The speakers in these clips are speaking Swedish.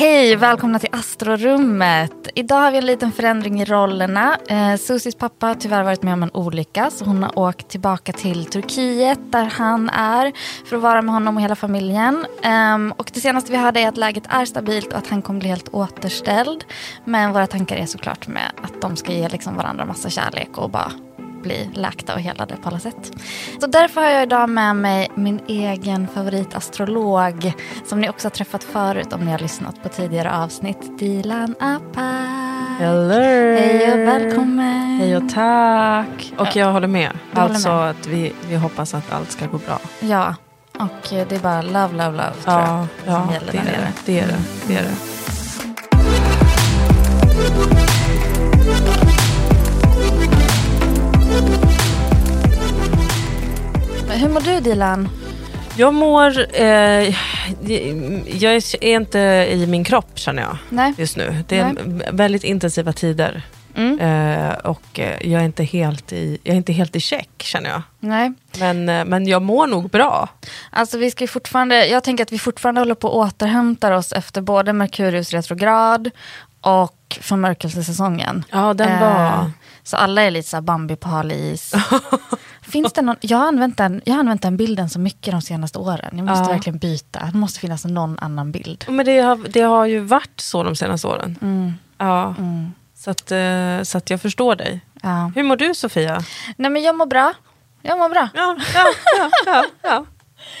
Hej, välkomna till Astrorummet. Idag har vi en liten förändring i rollerna. Eh, Susis pappa har tyvärr varit med om en olycka så hon har åkt tillbaka till Turkiet där han är för att vara med honom och hela familjen. Eh, och det senaste vi hörde är att läget är stabilt och att han kommer bli helt återställd. Men våra tankar är såklart med att de ska ge liksom varandra massa kärlek och bara bli läkta och helade på alla sätt. Så därför har jag idag med mig min egen favoritastrolog som ni också har träffat förut om ni har lyssnat på tidigare avsnitt. Dilan Apak. Hello! Hej och välkommen. Hej och tack! Och jag håller med. Du håller alltså med. att vi, vi hoppas att allt ska gå bra. Ja, och det är bara love, love, love tror jag. Ja, ja som gäller det, är nere. det, det är det. Det är det. Hur mår du Dilan? Jag mår... Eh, jag är inte i min kropp känner jag Nej? just nu. Det är väldigt intensiva tider. Mm. Eh, och eh, jag är, inte helt i, jag är inte helt i check känner jag. Nej. Men, eh, men jag mår nog bra. Alltså vi ska fortfarande, jag tänker att vi fortfarande håller på att återhämta oss efter både Merkurius retrograd och förmörkelsesäsongen. Ja, den Eh, var... Så alla är lite så Bambi på hal is. Finns det någon, jag, har använt den, jag har använt den bilden så mycket de senaste åren. Jag måste Ja. verkligen byta. Det måste finnas någon annan bild. Men det har, det har ju varit så de senaste åren. Mm. Ja. Så, att, eh, så att jag förstår dig. Ja. Hur mår du Sofia? Nej men jag mår bra. Jag mår bra. Ja, ja, ja, ja, ja.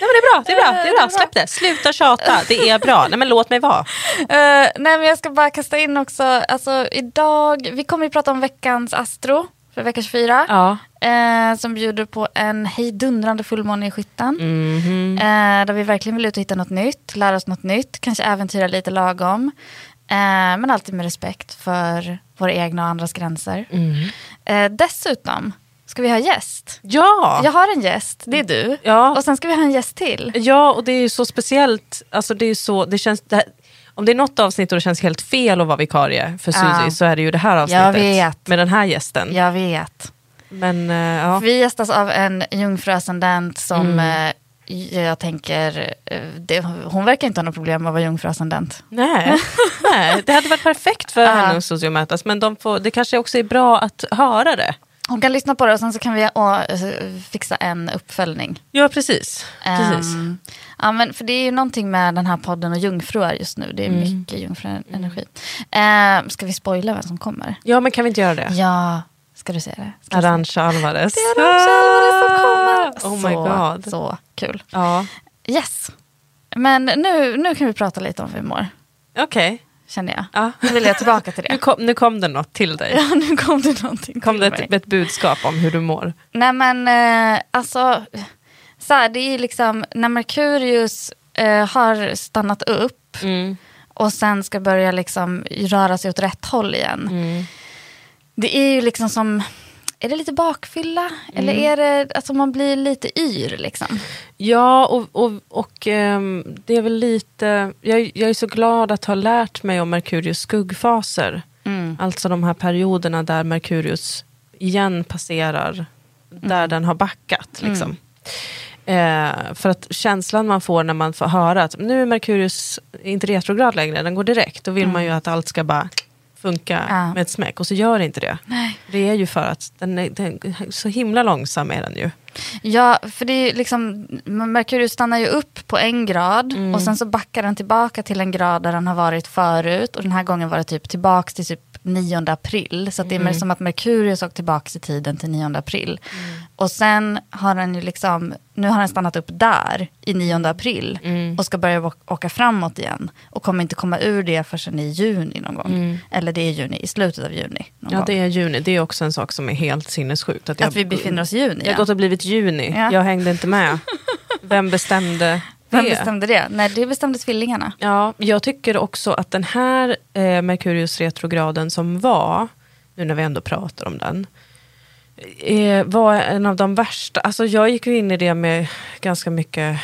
Nej, men det är bra, det är bra, det är bra. Släpp det, sluta tjata, det är bra. Nej men låt mig vara. Eh, nej men jag ska bara kasta in också, alltså idag, vi kommer ju prata om veckans Astro för vecka 24. Ja. Eh, som bjuder på en hejdundrande fullmåne i skytten. Mhm. Eh, där vi verkligen vill ut och hitta något nytt, lära oss något nytt, kanske äventyra lite lagom. Eh, men alltid med respekt för våra egna och andras gränser. Mm. Eh, dessutom ska vi ha gäst. Ja. Jag har en gäst, det är du. Ja. Och sen ska vi ha en gäst till. ja, och det är ju så speciellt. Alltså, det är så, det känns, det här, om det är något avsnitt och det känns helt fel att vara vikarie för Susie Ja. så är det ju det här avsnittet. Med den här gästen. Jag vet. Men eh, ja. Vi gästas av en jungfruascendent som Mm. eh, jag tänker, eh, det, hon verkar inte ha något problem med att vara jungfruascendent. Nej, nej, det hade varit perfekt för Ja. henne och Susie att mötas. Men de får, det kanske också är bra att höra det. Hon kan lyssna på det och sen så kan vi eh, fixa en uppföljning. Ja, precis. precis. Ehm, ja, men för det är ju någonting med den här podden och jungfruar just nu. Det är Mm. mycket jungfruenergi. Um, ska vi spoila vem som kommer? Ja, men kan vi inte göra det? Ja, ska du säga det? Ska Arantxa Alvarez. det? Är Arantxa Alvarez som kommer. Oh my så, god. Så kul. Ja, Yes. Men nu, nu kan vi prata lite om hur vi mår, okej. Känner jag. Ja. Nu vill jag tillbaka till Nu, det. kom, nu kom det något till dig. Ja, nu kom det någonting kom till det ett, ett budskap om hur du mår. Nej men eh, alltså, så här, det är liksom när Merkurius eh, har stannat upp Mm. och sen ska börja liksom röra sig åt rätt håll igen. Mm. Det är ju liksom som, är det lite bakfylla? Eller Mm. är det, alltså man blir lite yr liksom? Ja, och, och, och ehm, det är väl lite... Jag, jag är så glad att ha lärt mig om Merkurius skuggfaser. Mm. Alltså de här perioderna där Merkurius igen passerar där den har backat. Liksom. Eh, för att känslan man får när man får höra att nu är Merkurius inte retrograd längre, den går direkt. Då vill man ju att allt ska bara funka Ja. med ett smäck och så gör det inte det. Nej. Det är ju för att den är, den, så himla långsam är den ju. Ja, för det är ju liksom, Merkurius stannar ju upp på en grad Mm. och sen så backar den tillbaka till en grad där den har varit förut och den här gången var det typ tillbaka till typ 9 april. Så att det är Mm. som att Merkurius åkt tillbaka i tiden till 9 april. Och sen har den ju liksom, nu har den stannat upp där i 9 april Mm. och ska börja åka framåt igen. Och kommer inte komma ur det förrän i juni någon gång. Eller det är juni, i slutet av juni. Mm. Ja, gång. det är juni. Det är också en sak som är helt sinnessjukt. Att vi befinner oss i juni. Jag har gått och blivit juni. Ja. Jag hängde inte med. Vem bestämde Vem bestämde det? Nej, det bestämde tvillingarna. Ja, jag tycker också att den här eh, Merkurius retrograden som var, nu när vi ändå pratar om den, eh, var en av de värsta. Alltså jag gick ju in i det med ganska mycket,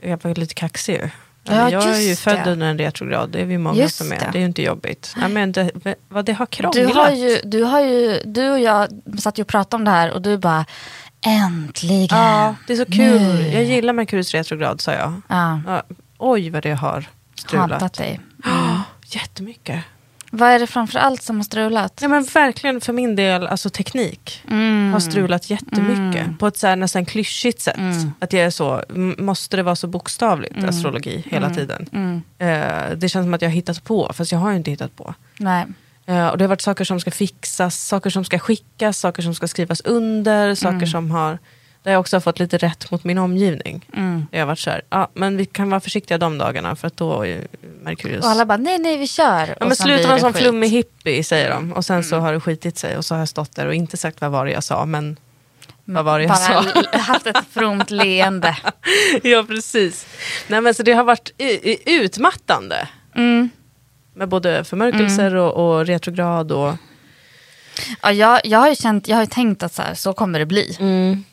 jag var lite kaxig. Ja, jag är ju född det. under en retrograd, det är vi många Just som är. det. Det är ju inte jobbigt. Nej, men det, vad det har krånglat. Du, har ju, du, har ju, du och jag satt ju och pratade om det här och du bara äntligen. Ja, det är så kul. Nu. Jag gillar Merkurius retrograd sa jag. Ja, Ja, oj vad det har strulat. hatat dig. Oh, jättemycket. Vad är det framför allt som har strulat? Ja, men verkligen för min del, alltså teknik Mm. har strulat jättemycket. På ett så här, nästan klyschigt sätt. Mm. Att jag är så, måste det vara så bokstavligt, astrologi, hela tiden. Mm. Eh, det känns som att jag har hittat på, fast jag har ju inte hittat på. Nej. Eh, och det har varit saker som ska fixas, saker som ska skickas, saker som ska skrivas under, saker som har... Där jag också har fått lite rätt mot min omgivning. Mm. Jag har varit så här, ja, men vi kan vara försiktiga de dagarna för att då är Merkurius... Och alla bara, nej nej vi kör. Ja, men sluta vara en sån flummig hippie säger de. Och sen Mm. så har det skitit sig och så har jag stått där och inte sagt vad var det jag sa men vad var det jag Bara sa? haft ett fromt leende. ja precis. Nej, men så det har varit utmattande. Mm. Med både förmörkelser och, och retrograd och... Ja, jag, jag har ju känt, jag har ju tänkt att så, här, så kommer det bli.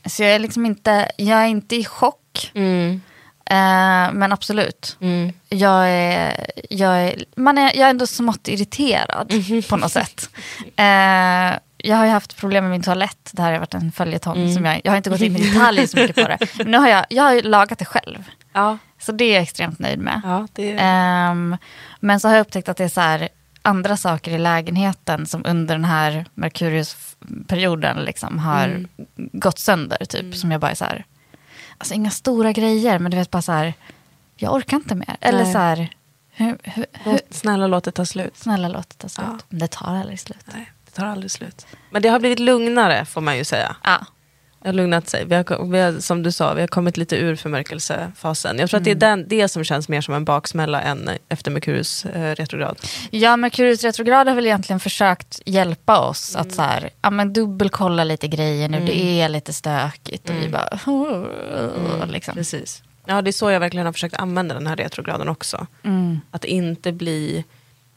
Så jag är liksom inte, jag är inte i chock. Mm. Eh, men absolut. Mm. Jag är, jag, är, man är, jag är ändå smått irriterad på något sätt. Eh, jag har ju haft problem med min toalett. Det här har varit en följetong. Som jag, jag har inte gått in i detalj så mycket på det. Men nu har jag, jag har lagat det själv. Ja, Så det är jag extremt nöjd med. ja, det. Ehm, men så har jag upptäckt att det är så här, andra saker i lägenheten som under den här Merkurius-perioden liksom har Mm. gått sönder. Typ, Som jag bara är så här, alltså inga stora grejer men du vet bara så här, jag orkar inte mer. Eller så här, hur, hur, hur, snälla låt det ta slut. snälla låt det ta slut. Ja. Men det tar aldrig slut. Nej, det tar aldrig slut. Men det har blivit lugnare får man ju säga. Ja. Det har lugnat sig. Vi har, vi har, som du sa, vi har kommit lite ur förmörkelsefasen. Jag tror att det är den, det som känns mer som en baksmälla än efter Merkurius eh, retrograd. Ja, Merkurius retrograd har väl egentligen försökt hjälpa oss att så här, ja, men dubbelkolla lite grejer nu, det är lite stökigt och vi bara, liksom. Precis. Ja, det är så jag verkligen har försökt använda den här retrograden också. Mm. Att inte bli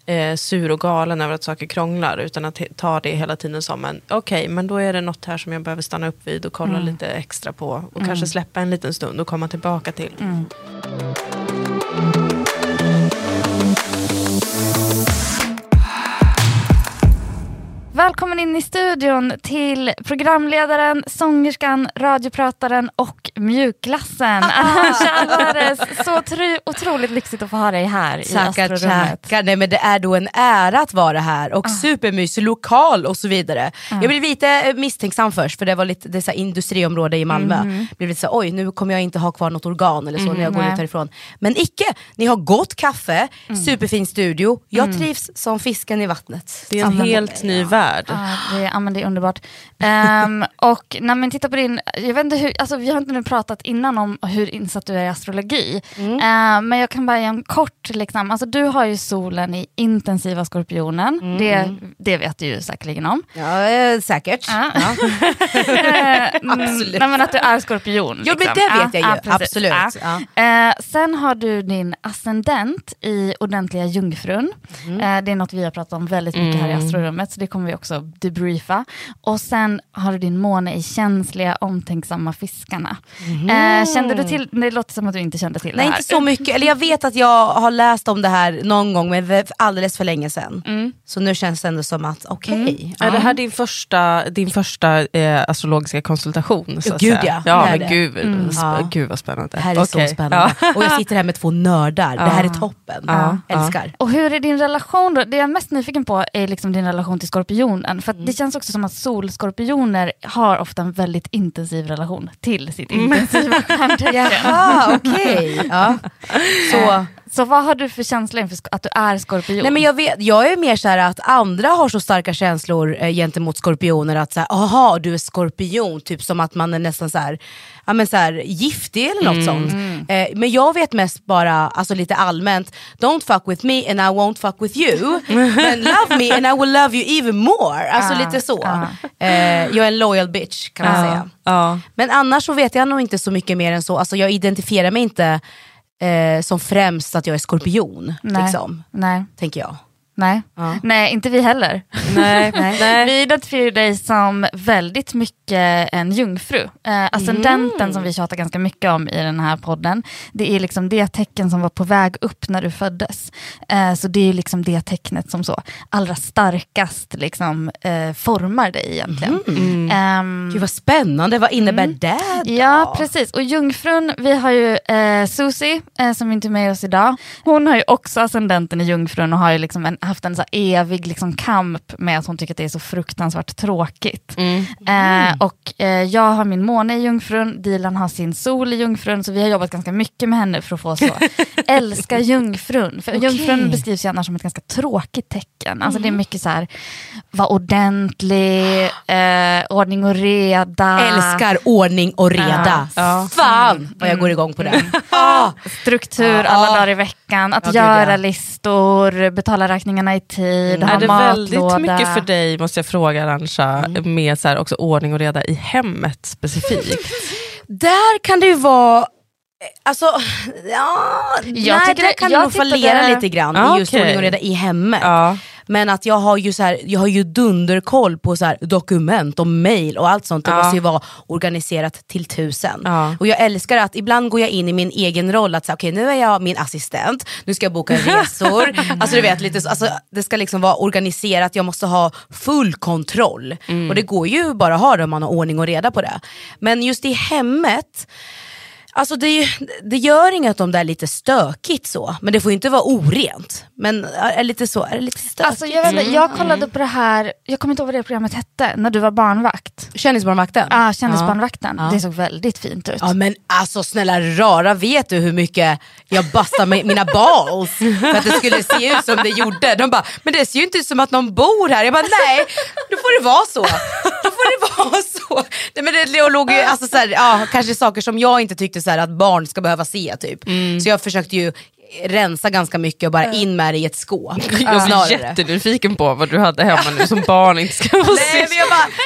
eh, sur och galen över att saker krånglar utan att ta det hela tiden som en okej, men då är det något här som jag behöver stanna upp vid och kolla lite extra på och kanske släppa en liten stund och komma tillbaka till. Välkommen in i studion till programledaren, sångerskan, radioprataren och mjukglassen. Arantxa Alvarez. Så otro, otroligt lyxigt att få ha dig här i Tackar, Astrorummet. tackar. Nej, men det är då en ära att vara här och supermysig lokal och så vidare. Jag blev lite eh, misstänksam först för det var lite det så industriområde i Malmö. Blev lite så oj nu kommer jag inte ha kvar något organ eller så när jag går nej. ut härifrån. Men icke, ni har gott kaffe, superfin studio, jag trivs som fisken i vattnet. Det är en helt ny värld. Ja, det, ja, men det är underbart. Ehm, och när man tittar på din, jag vet inte hur, alltså, vi har inte nu pratat innan om hur insatt du är i astrologi. Ehm, men jag kan bara ge en kort, liksom, alltså, du har ju solen i intensiva skorpionen, det, det vet du ju säkerligen om. Ja, eh, säkert. Ja. Ja. Mm, Absolut. Nej, men att du är skorpion. Jo, men liksom. det vet jag ju. Absolut. Ja. Eh, sen har du din ascendent i ordentliga jungfrun. Mm. Det är något vi har pratat om väldigt mycket här i astrorummet, så det kommer vi också debriefa. Och sen har du din måne i känsliga, omtänksamma fiskarna. Eh, kände du till, det låter som att du inte kände till Mm. Nej det här. inte så mycket, eller jag vet att jag har läst om det här någon gång men alldeles för länge sedan. Mm. Så nu känns det ändå som att okej. Är det här din första, din första eh, astrologiska konsultation? Så att Gud, säga? ja. ja men gud, sp- Ja. gud vad spännande. Det här är Okej. så spännande. Ja. Och jag sitter här med två nördar, det här är toppen. Ja. Älskar. Och hur är din relation då? Det jag är mest nyfiken på är liksom din relation till skorpionen. För att det känns också som att solskorpioner har ofta en väldigt intensiv relation till sitt intensiva stjärntecken. Jaha, okej. Ja. Så, Så vad har du för känsla inför att du är skorpion? Nej men jag, vet, jag är mer så här att andra har så starka känslor eh, gentemot skorpioner att såhär, aha du är skorpion, typ som att man är nästan så här, ja, men så här, giftig eller något sånt. Eh, men jag vet mest bara, alltså lite allmänt, don't fuck with me and I won't fuck with you. men love me and I will love you even more. Alltså Ah, lite så. ah. Eh, jag är en loyal bitch kan man säga. Ja. Men annars så vet jag nog inte så mycket mer än så. Alltså jag identifierar mig inte eh, som främst att jag är skorpion. Nej. Liksom, Nej. tänker jag. Nej. Ja. Nej, inte vi heller. Nej. Nej. Vi identifierar dig som väldigt mycket en jungfru. Eh, ascendenten Mm. som vi tjatar ganska mycket om i den här podden, det är liksom det tecken som var på väg upp när du föddes. Eh, så det är liksom det tecknet som så allra starkast liksom, eh, formar dig egentligen. Ehm, Gud vad spännande, vad innebär det då? Ja, precis. Och jungfrun, vi har ju eh, Susie eh, som inte är med oss idag. Hon har ju också ascendenten i jungfrun och har ju liksom en, haft en så evig liksom kamp med att hon tycker att det är så fruktansvärt tråkigt. Eh, och eh, jag har min måne i jungfrun, Dilan har sin sol i jungfrun, så vi har jobbat ganska mycket med henne för att få så älska jungfrun. För jungfrun beskrivs ju annars som ett ganska tråkigt tecken. Alltså det är mycket så här, var ordentlig, eh, ordning och reda. Älskar ordning och reda. Ja. Fan vad jag går igång på det. Ah. struktur Ja. alla dagar i veckan, att Ja, gud, göra ja. listor, betala räkningarna i tid, ha Är det väldigt matlåda. mycket för dig, måste jag fråga Arantxa, med så här också ordning och reda i hemmet specifikt? Där kan det ju vara Alltså, ja, Jag nej, tycker där det- kan jag nog fallera lite grann Ah, i just okej. ordning och reda i hemmet. Ja. Men att jag har ju, så här, jag har ju dunderkoll på så här, dokument och mail och allt sånt. Det Ja. måste ju vara organiserat till tusen. Ja. Och jag älskar att ibland går jag in i min egen roll, att säga, okej nu är jag min assistent, nu ska jag boka resor. alltså du vet, lite så, alltså, det ska liksom vara organiserat, jag måste ha full kontroll. Och det går ju bara att ha det om man har ordning och reda på det. Men just i hemmet, Alltså det, det gör inget om det är lite stökigt så, men det får ju inte vara orent. Men är lite så, är lite stökigt? Alltså, jag, vet, jag kollade på det här, jag kommer inte ihåg vad det programmet hette, när du var barnvakt. Kändisbarnvakten? Ah, Kändisbarnvakten, Ja. det såg väldigt fint ut. Ja men alltså snälla rara, vet du hur mycket jag bastade med mina balls för att det skulle se ut som det gjorde? De bara, men det ser ju inte ut som att någon bor här. Jag bara, nej, då får det vara så. Då får det vara så. Nej, men det låg ju, alltså, så här, ja, kanske saker som jag inte tyckte så här, att barn ska behöva se typ. Så jag försökte ju rensa ganska mycket och bara in med det i ett skåp. Jag snarare. jättenyfiken på vad du hade hemma nu som barn inte ska få Nej, se.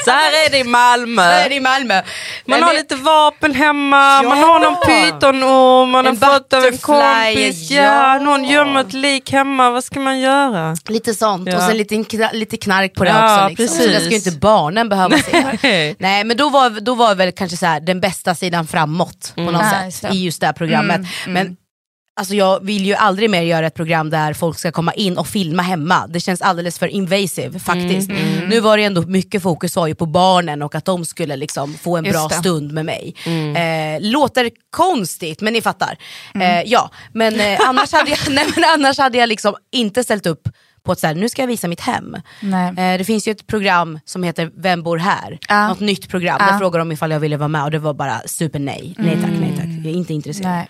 Så här är det i Malmö. så är det i Malmö. Man Nej, har lite vapen hemma, Ja. man har någon pytonorm, man har En fått av en kompis, ja. ja. någon gömmer ett lik hemma, vad ska man göra? Lite sånt Ja. och sen lite, lite knark på det också. Liksom. Så precis. det ska ju inte barnen behöva se. Nej. Nej men då var, då var väl kanske så här, den bästa sidan framåt på något Ja, sätt det. i just det här programmet. Men alltså, jag vill ju aldrig mer göra ett program där folk ska komma in och filma hemma. Det känns alldeles för invasive faktiskt. Nu var det ändå mycket fokus var ju på barnen och att de skulle liksom få en Just bra det. stund med mig. Eh, låter konstigt men ni fattar. Eh, ja, men, eh, annars, hade jag, nej, men annars hade jag liksom inte ställt upp på att så här, nu ska jag visa mitt hem. Eh, det finns ju ett program som heter Vem bor här? Ja. Något nytt program. Ja. Där frågade de ifall jag ville vara med och det var bara super nej. Nej tack, nej tack. Jag är inte intresserad. Nej.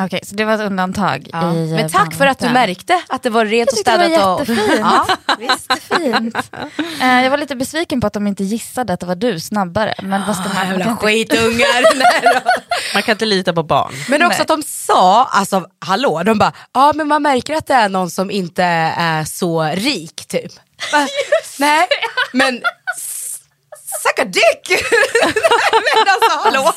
Okej, så det var ett undantag Ja. i Men tack för att du märkte att det var rent och Jag tyckte det städat. var jättefint. Ja, visst. Fint. Eh, jag var lite besviken på att de inte gissade att det var du snabbare. Men vad ska man, man kan Jävla inte- skitungar. Man kan inte lita på barn. Men också Nej. att de sa, alltså hallå, de bara, ja men man märker att det är någon som inte är så rik typ. Nej, men suck a dick! men alltså hallå.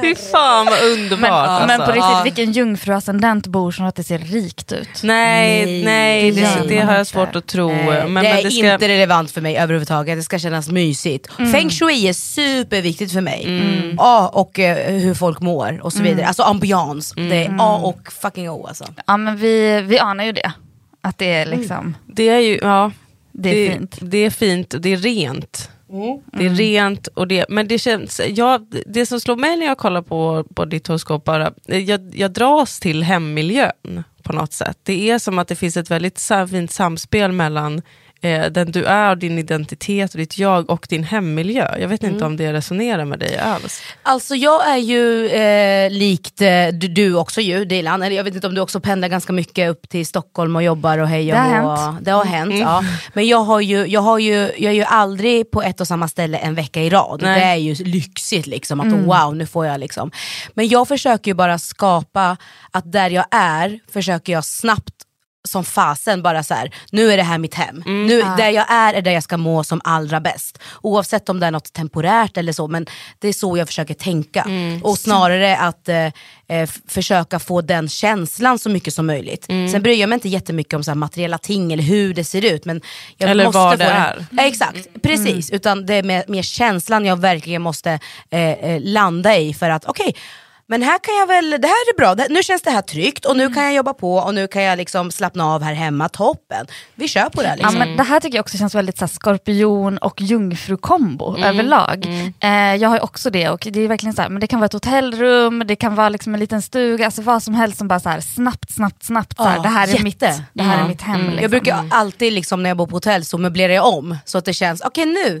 Fy fan vad underbart. Men, alltså. men på riktigt, vilken jungfruascendent bor som att det ser rikt ut? Nej, Nej, nej, det det, det har jag inte. svårt att tro. Nej, men, det är men det ska, inte relevant för mig överhuvudtaget, det ska kännas mysigt. Mm. Feng shui är superviktigt för mig. Mm. Ja, och eh, hur folk mår och så vidare. Alltså ambiance, det är A och fucking O alltså. Ja men vi, vi anar ju det. Att det är liksom, det är ju, ja. det är fint. Det är fint och det är rent. Mm. Det är rent, och det, men det känns, ja, det som slår mig när jag kollar på, på ditt horoskop bara, jag, jag dras till hemmiljön på något sätt. Det är som att det finns ett väldigt fint samspel mellan eh, den du är, din identitet, och ditt jag och din hemmiljö. Jag vet inte Mm. om det resonerar med dig alls. Alltså jag är ju eh, likt eh, du, du också ju Dilan, eller jag vet inte om du också pendlar ganska mycket upp till Stockholm och jobbar och hej och Det har hå. hänt. Det har hänt, ja. Men jag, har ju, jag, har ju, jag är ju aldrig på ett och samma ställe en vecka i rad. Nej. Det är ju lyxigt liksom, att wow nu får jag liksom. Men jag försöker ju bara skapa att där jag är, försöker jag snabbt som fasen bara så här, nu är det här mitt hem. Nu, Där jag är är där jag ska må som allra bäst. Oavsett om det är något temporärt eller så, men det är så jag försöker tänka. Och snarare att eh, eh, försöka få den känslan så mycket som möjligt. Sen bryr jag mig inte jättemycket om så här materiella ting eller hur det ser ut. Men jag Eller måste vad få det är. Ja, exakt, precis. Utan det är mer, mer känslan jag verkligen måste eh, eh, landa i för att okej, men här kan jag väl, det här är bra, det, nu känns det här tryggt och nu kan jag jobba på och nu kan jag liksom slappna av här hemma, toppen. Vi kör på det här, Ja, liksom. men det här tycker jag också känns väldigt så här, skorpion och jungfrukombo Mm. överlag. Eh, jag har ju också det och det är verkligen så här, men det kan vara ett hotellrum, det kan vara liksom en liten stuga, alltså vad som helst som bara så här, snabbt, snabbt, snabbt. Så här, Ja, det här är jätte. mitt, det här är mitt hem. Liksom. Jag brukar alltid liksom, när jag bor på hotell så möblerar jag om så att det känns, okej nu.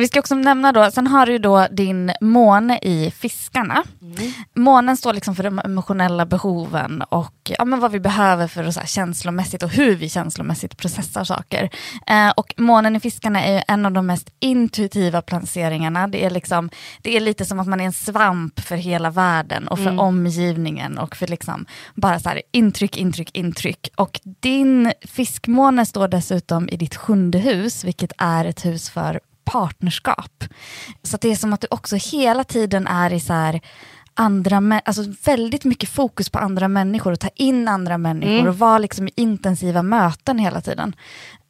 Vi ska också nämna då, sen har du då din måne i fiskarna. Månen står liksom för de emotionella behoven och ja, men vad vi behöver för att så här, känslomässigt och hur vi känslomässigt processar saker. Eh, och månen i fiskarna är ju en av de mest intuitiva placeringarna. Det är, liksom, det är lite som att man är en svamp för hela världen och för omgivningen och för liksom bara så här, intryck, intryck, intryck. Och din fiskmåne står dessutom i ditt sjunde hus, vilket är ett hus för partnerskap. Så att det är som att du också hela tiden är i så här andra, alltså väldigt mycket fokus på andra människor och ta in andra människor och vara liksom i intensiva möten hela tiden.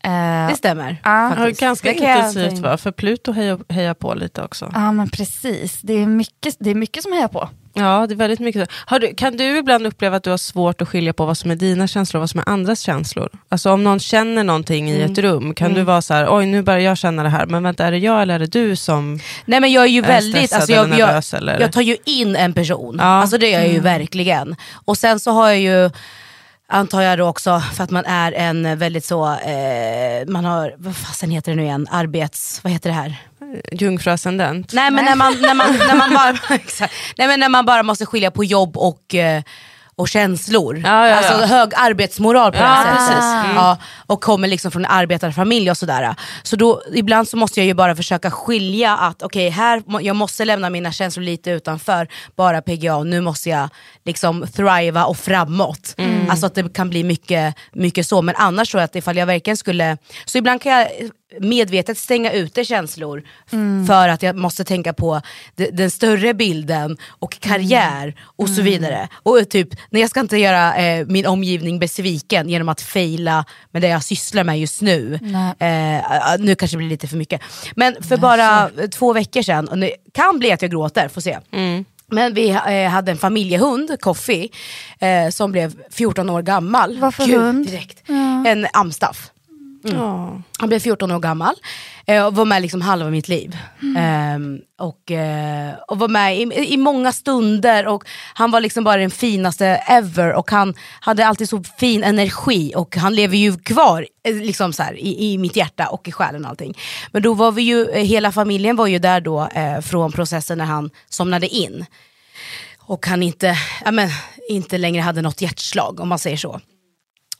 Eh, Det stämmer. Ja. Ja, faktiskt. ganska intensivt va? För Pluto hejar, hejar på lite också. Ja men precis, det är mycket, det är mycket som hejar på. Ja, det är väldigt mycket så. Du, kan du ibland uppleva att du har svårt att skilja på vad som är dina känslor och vad som är andras känslor? Alltså om någon känner någonting i ett rum, kan du vara så här, oj nu börjar jag känna det här, men vänta är det jag eller är det du som... Nej men jag är ju Är väldigt, alltså jag, eller jag, nervös, eller? jag tar ju in en person. Ja. Alltså det gör jag ju verkligen. Och sen så har jag ju, antar jag då också, för att man är en väldigt så, eh, man har, vad fasen heter det nu igen, arbets, vad heter det här? Jungfruascendent? Nej men när man, när man, när man, bara, exakt. Nej, men när man bara måste skilja på jobb och eh, och känslor. Ja, ja, ja. Alltså hög arbetsmoral på det här sättet. Mm. Ja, och kommer liksom från en arbetarfamilj och sådär. Så då, ibland så måste jag ju bara försöka skilja att okej, här må- jag måste lämna mina känslor lite utanför, bara PGA, och nu måste jag liksom thriva och framåt. Mm. Alltså att det kan bli mycket, mycket så, men annars tror jag att ifall jag verkligen skulle, så ibland kan jag medvetet stänga ute känslor f- för att jag måste tänka på de, den större bilden och karriär och så vidare. Och typ, när jag ska inte göra eh, min omgivning besviken genom att fejla med det jag sysslar med just nu. Eh, nu kanske det blir lite för mycket. Men för bara eh, två veckor sedan, och det kan bli att jag gråter, får se. Men vi eh, hade en familjehund, Coffee, eh, som blev 14 år gammal. Vad för Gud, hund? Direkt. En amstaff. Ja. Han blev 14 år gammal eh, och var med liksom halva mitt liv. Ehm, och, eh, och var med i, i många stunder och han var liksom bara den finaste ever och han hade alltid så fin energi och han lever ju kvar eh, liksom så här, i, i mitt hjärta och i själen och allting. Men då var vi ju, hela familjen var ju där då från processen när han somnade in. Och han inte, ja, men, inte längre hade något hjärtslag om man säger så.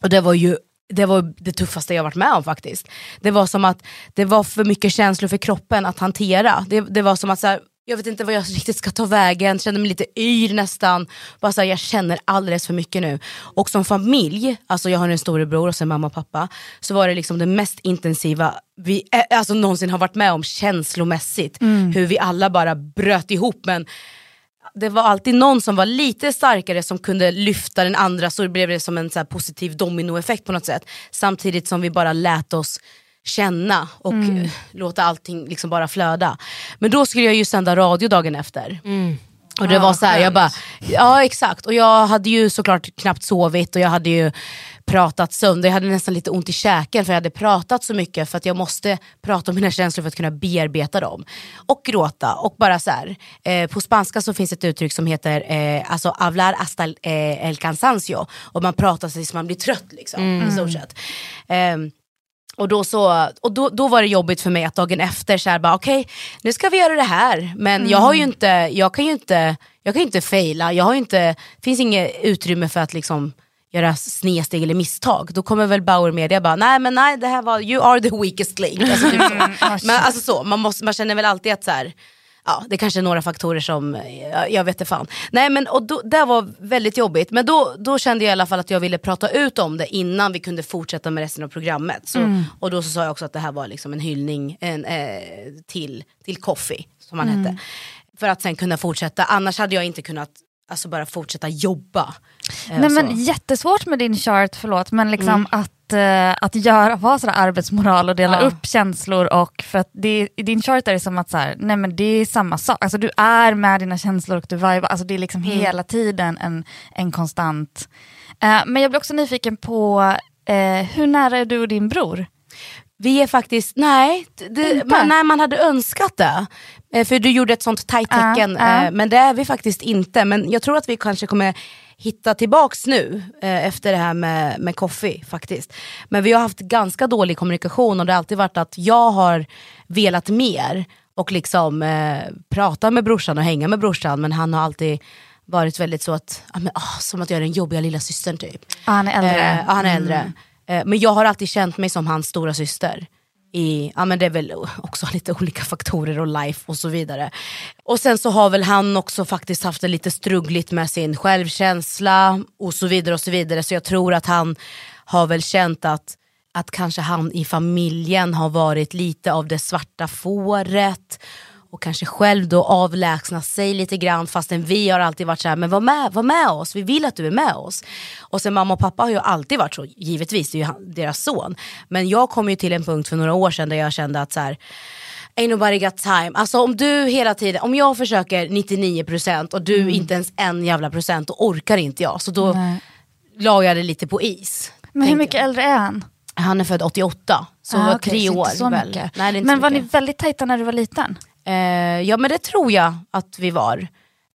Och det var ju det var det tuffaste jag varit med om faktiskt. Det var som att det var för mycket känslor för kroppen att hantera. Det, det var som att så här, jag vet inte vad jag riktigt ska ta vägen, kände mig lite yr nästan. Bara så här, jag känner alldeles för mycket nu. Och som familj, alltså jag har en storebror och sen mamma och pappa, så var det liksom det mest intensiva vi eh, alltså någonsin har varit med om känslomässigt. Hur vi alla bara bröt ihop men det var alltid någon som var lite starkare som kunde lyfta den andra så blev det som en så positiv dominoeffekt på något sätt. Samtidigt som vi bara lät oss känna och eh, låta allting liksom bara flöda. Men då skulle jag ju sända radio dagen efter. Och det var så här, jag bara, ja exakt. Och jag hade ju såklart knappt sovit och jag hade ju pratat sönder. Jag hade nästan lite ont i käken för jag hade pratat så mycket för att jag måste prata om mina känslor för att kunna bearbeta dem. Och gråta och bara så här. Eh, på spanska så finns ett uttryck som heter eh, alltså hablar hasta el, eh, el cansancio. Och man pratar sig så man blir trött liksom i stort sett. Ehm, och, då, så, och då, då var det jobbigt för mig att dagen efter så här bara okej nu ska vi göra det här. Men jag har ju inte, jag kan ju inte, jag kan inte faila. Jag har inte, det finns inget utrymme för att liksom göra snedsteg eller misstag. Då kommer väl Bauer Media bara nej men nej det här var, you are the weakest link. Alltså, typ så. men alltså så, man, måste, man känner väl alltid att så här, Ja, det kanske är några faktorer som, jag, jag vet inte fan. Nej men och då, det var väldigt jobbigt, men då, då kände jag i alla fall att jag ville prata ut om det innan vi kunde fortsätta med resten av programmet. Så, Och då så sa jag också att det här var liksom en hyllning en, eh, till, till Coffee, som han hette. För att sen kunna fortsätta, annars hade jag inte kunnat alltså bara fortsätta jobba. Nej, så. men jättesvårt med din chart, förlåt, men liksom att, eh, att göra, vara sådär arbetsmoral och dela Ja. upp känslor och för att det, i din chart är det som att så här, nej men det är samma sak, alltså du är med dina känslor och du vibar, alltså det är liksom hela tiden en, en konstant. Eh, men jag blir också nyfiken på eh, hur nära är du och din bror? Vi är faktiskt, nej, det, man, nej man hade önskat det. För du gjorde ett sånt tajt tecken, men det är vi faktiskt inte. Men jag tror att vi kanske kommer hitta tillbaks nu eh, efter det här med, med Coffee faktiskt. Men vi har haft ganska dålig kommunikation och det har alltid varit att jag har velat mer och liksom eh, prata med brorsan och hänga med brorsan men han har alltid varit väldigt så att, ja, men, ah, som att jag är den jobbiga lilla systern typ. Ah, han är äldre. Eh, ja, han är äldre. Eh, men jag har alltid känt mig som hans stora syster. I, ja, men det är väl också lite olika faktorer och life och så vidare. Och sen så har väl han också faktiskt haft det lite struggligt med sin självkänsla och så vidare och så vidare. Så jag tror att han har väl känt att, att kanske han i familjen har varit lite av det svarta fåret och kanske själv då avlägsna sig lite grann fastän vi har alltid varit så här, men var med, var med oss, vi vill att du är med oss. Och sen mamma och pappa har ju alltid varit så, givetvis, det är ju han- deras son. Men jag kom ju till en punkt för några år sedan där jag kände att så här, Ain't nobody got time. Alltså om du hela tiden, om jag försöker 99% och du inte ens en jävla procent, då orkar inte jag. Så då la jag det lite på is. Men hur mycket äldre är han? jag. Han är född 88, så Ah, var okej, tre år mycket. Nej, men så var mycket. ni väldigt tajta när du var liten? Eh, ja men det tror jag att vi var.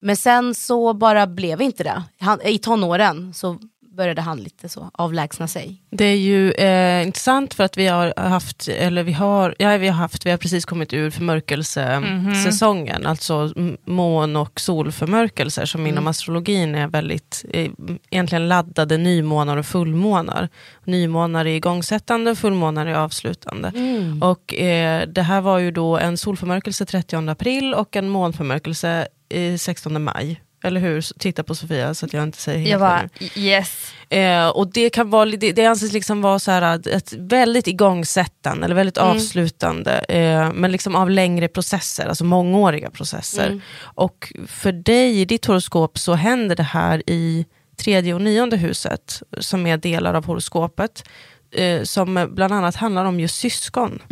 Men sen så bara blev inte det. Han, I tonåren så började han lite så avlägsna sig. Det är ju eh, intressant för att vi har haft, eller vi har, ja, vi har haft, vi har precis kommit ur förmörkelsesäsongen, alltså m- mån och solförmörkelser som inom astrologin är väldigt, eh, egentligen laddade nymånar och fullmånar. Nymånar är igångsättande och fullmånar är avslutande. Och eh, det här var ju då en solförmörkelse 30 april och en månförmörkelse eh, 16 maj. Eller hur? Titta på Sofia så att jag inte säger helt Jag bara, yes. Eh, och det, kan vara, det, det anses liksom vara så här, ett väldigt igångsättande, eller väldigt avslutande, eh, men liksom av längre processer, alltså mångåriga processer. Och för dig i ditt horoskop så händer det här i tredje och nionde huset, som är delar av horoskopet, eh, som bland annat handlar om just syskon.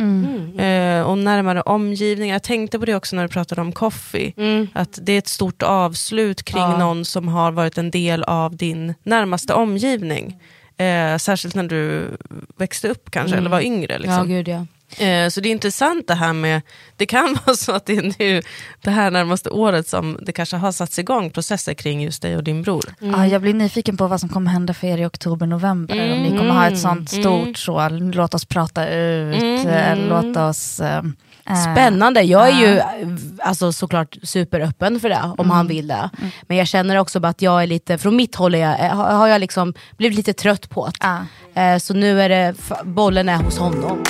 Eh, och närmare omgivningar. Jag tänkte på det också när du pratade om Coffee, att det är ett stort avslut kring Ja. någon som har varit en del av din närmaste omgivning. Eh, särskilt när du växte upp kanske, eller var yngre. Liksom. Ja, gud ja. Eh, Så det är intressant det här med, det kan vara så att det är nu det här närmaste året som det kanske har satts igång processer kring just dig och din bror. Ja, jag blir nyfiken på vad som kommer hända för er i oktober, november. Om ni kommer ha ett sånt stort så, låt oss prata ut, eh, låt oss... eh, eh, Spännande, jag är ju alltså, såklart superöppen för det om han vill det. Men jag känner också bara att jag är lite, från mitt håll är jag, har jag liksom blivit lite trött på det. Eh, Så nu är det, bollen är hos honom.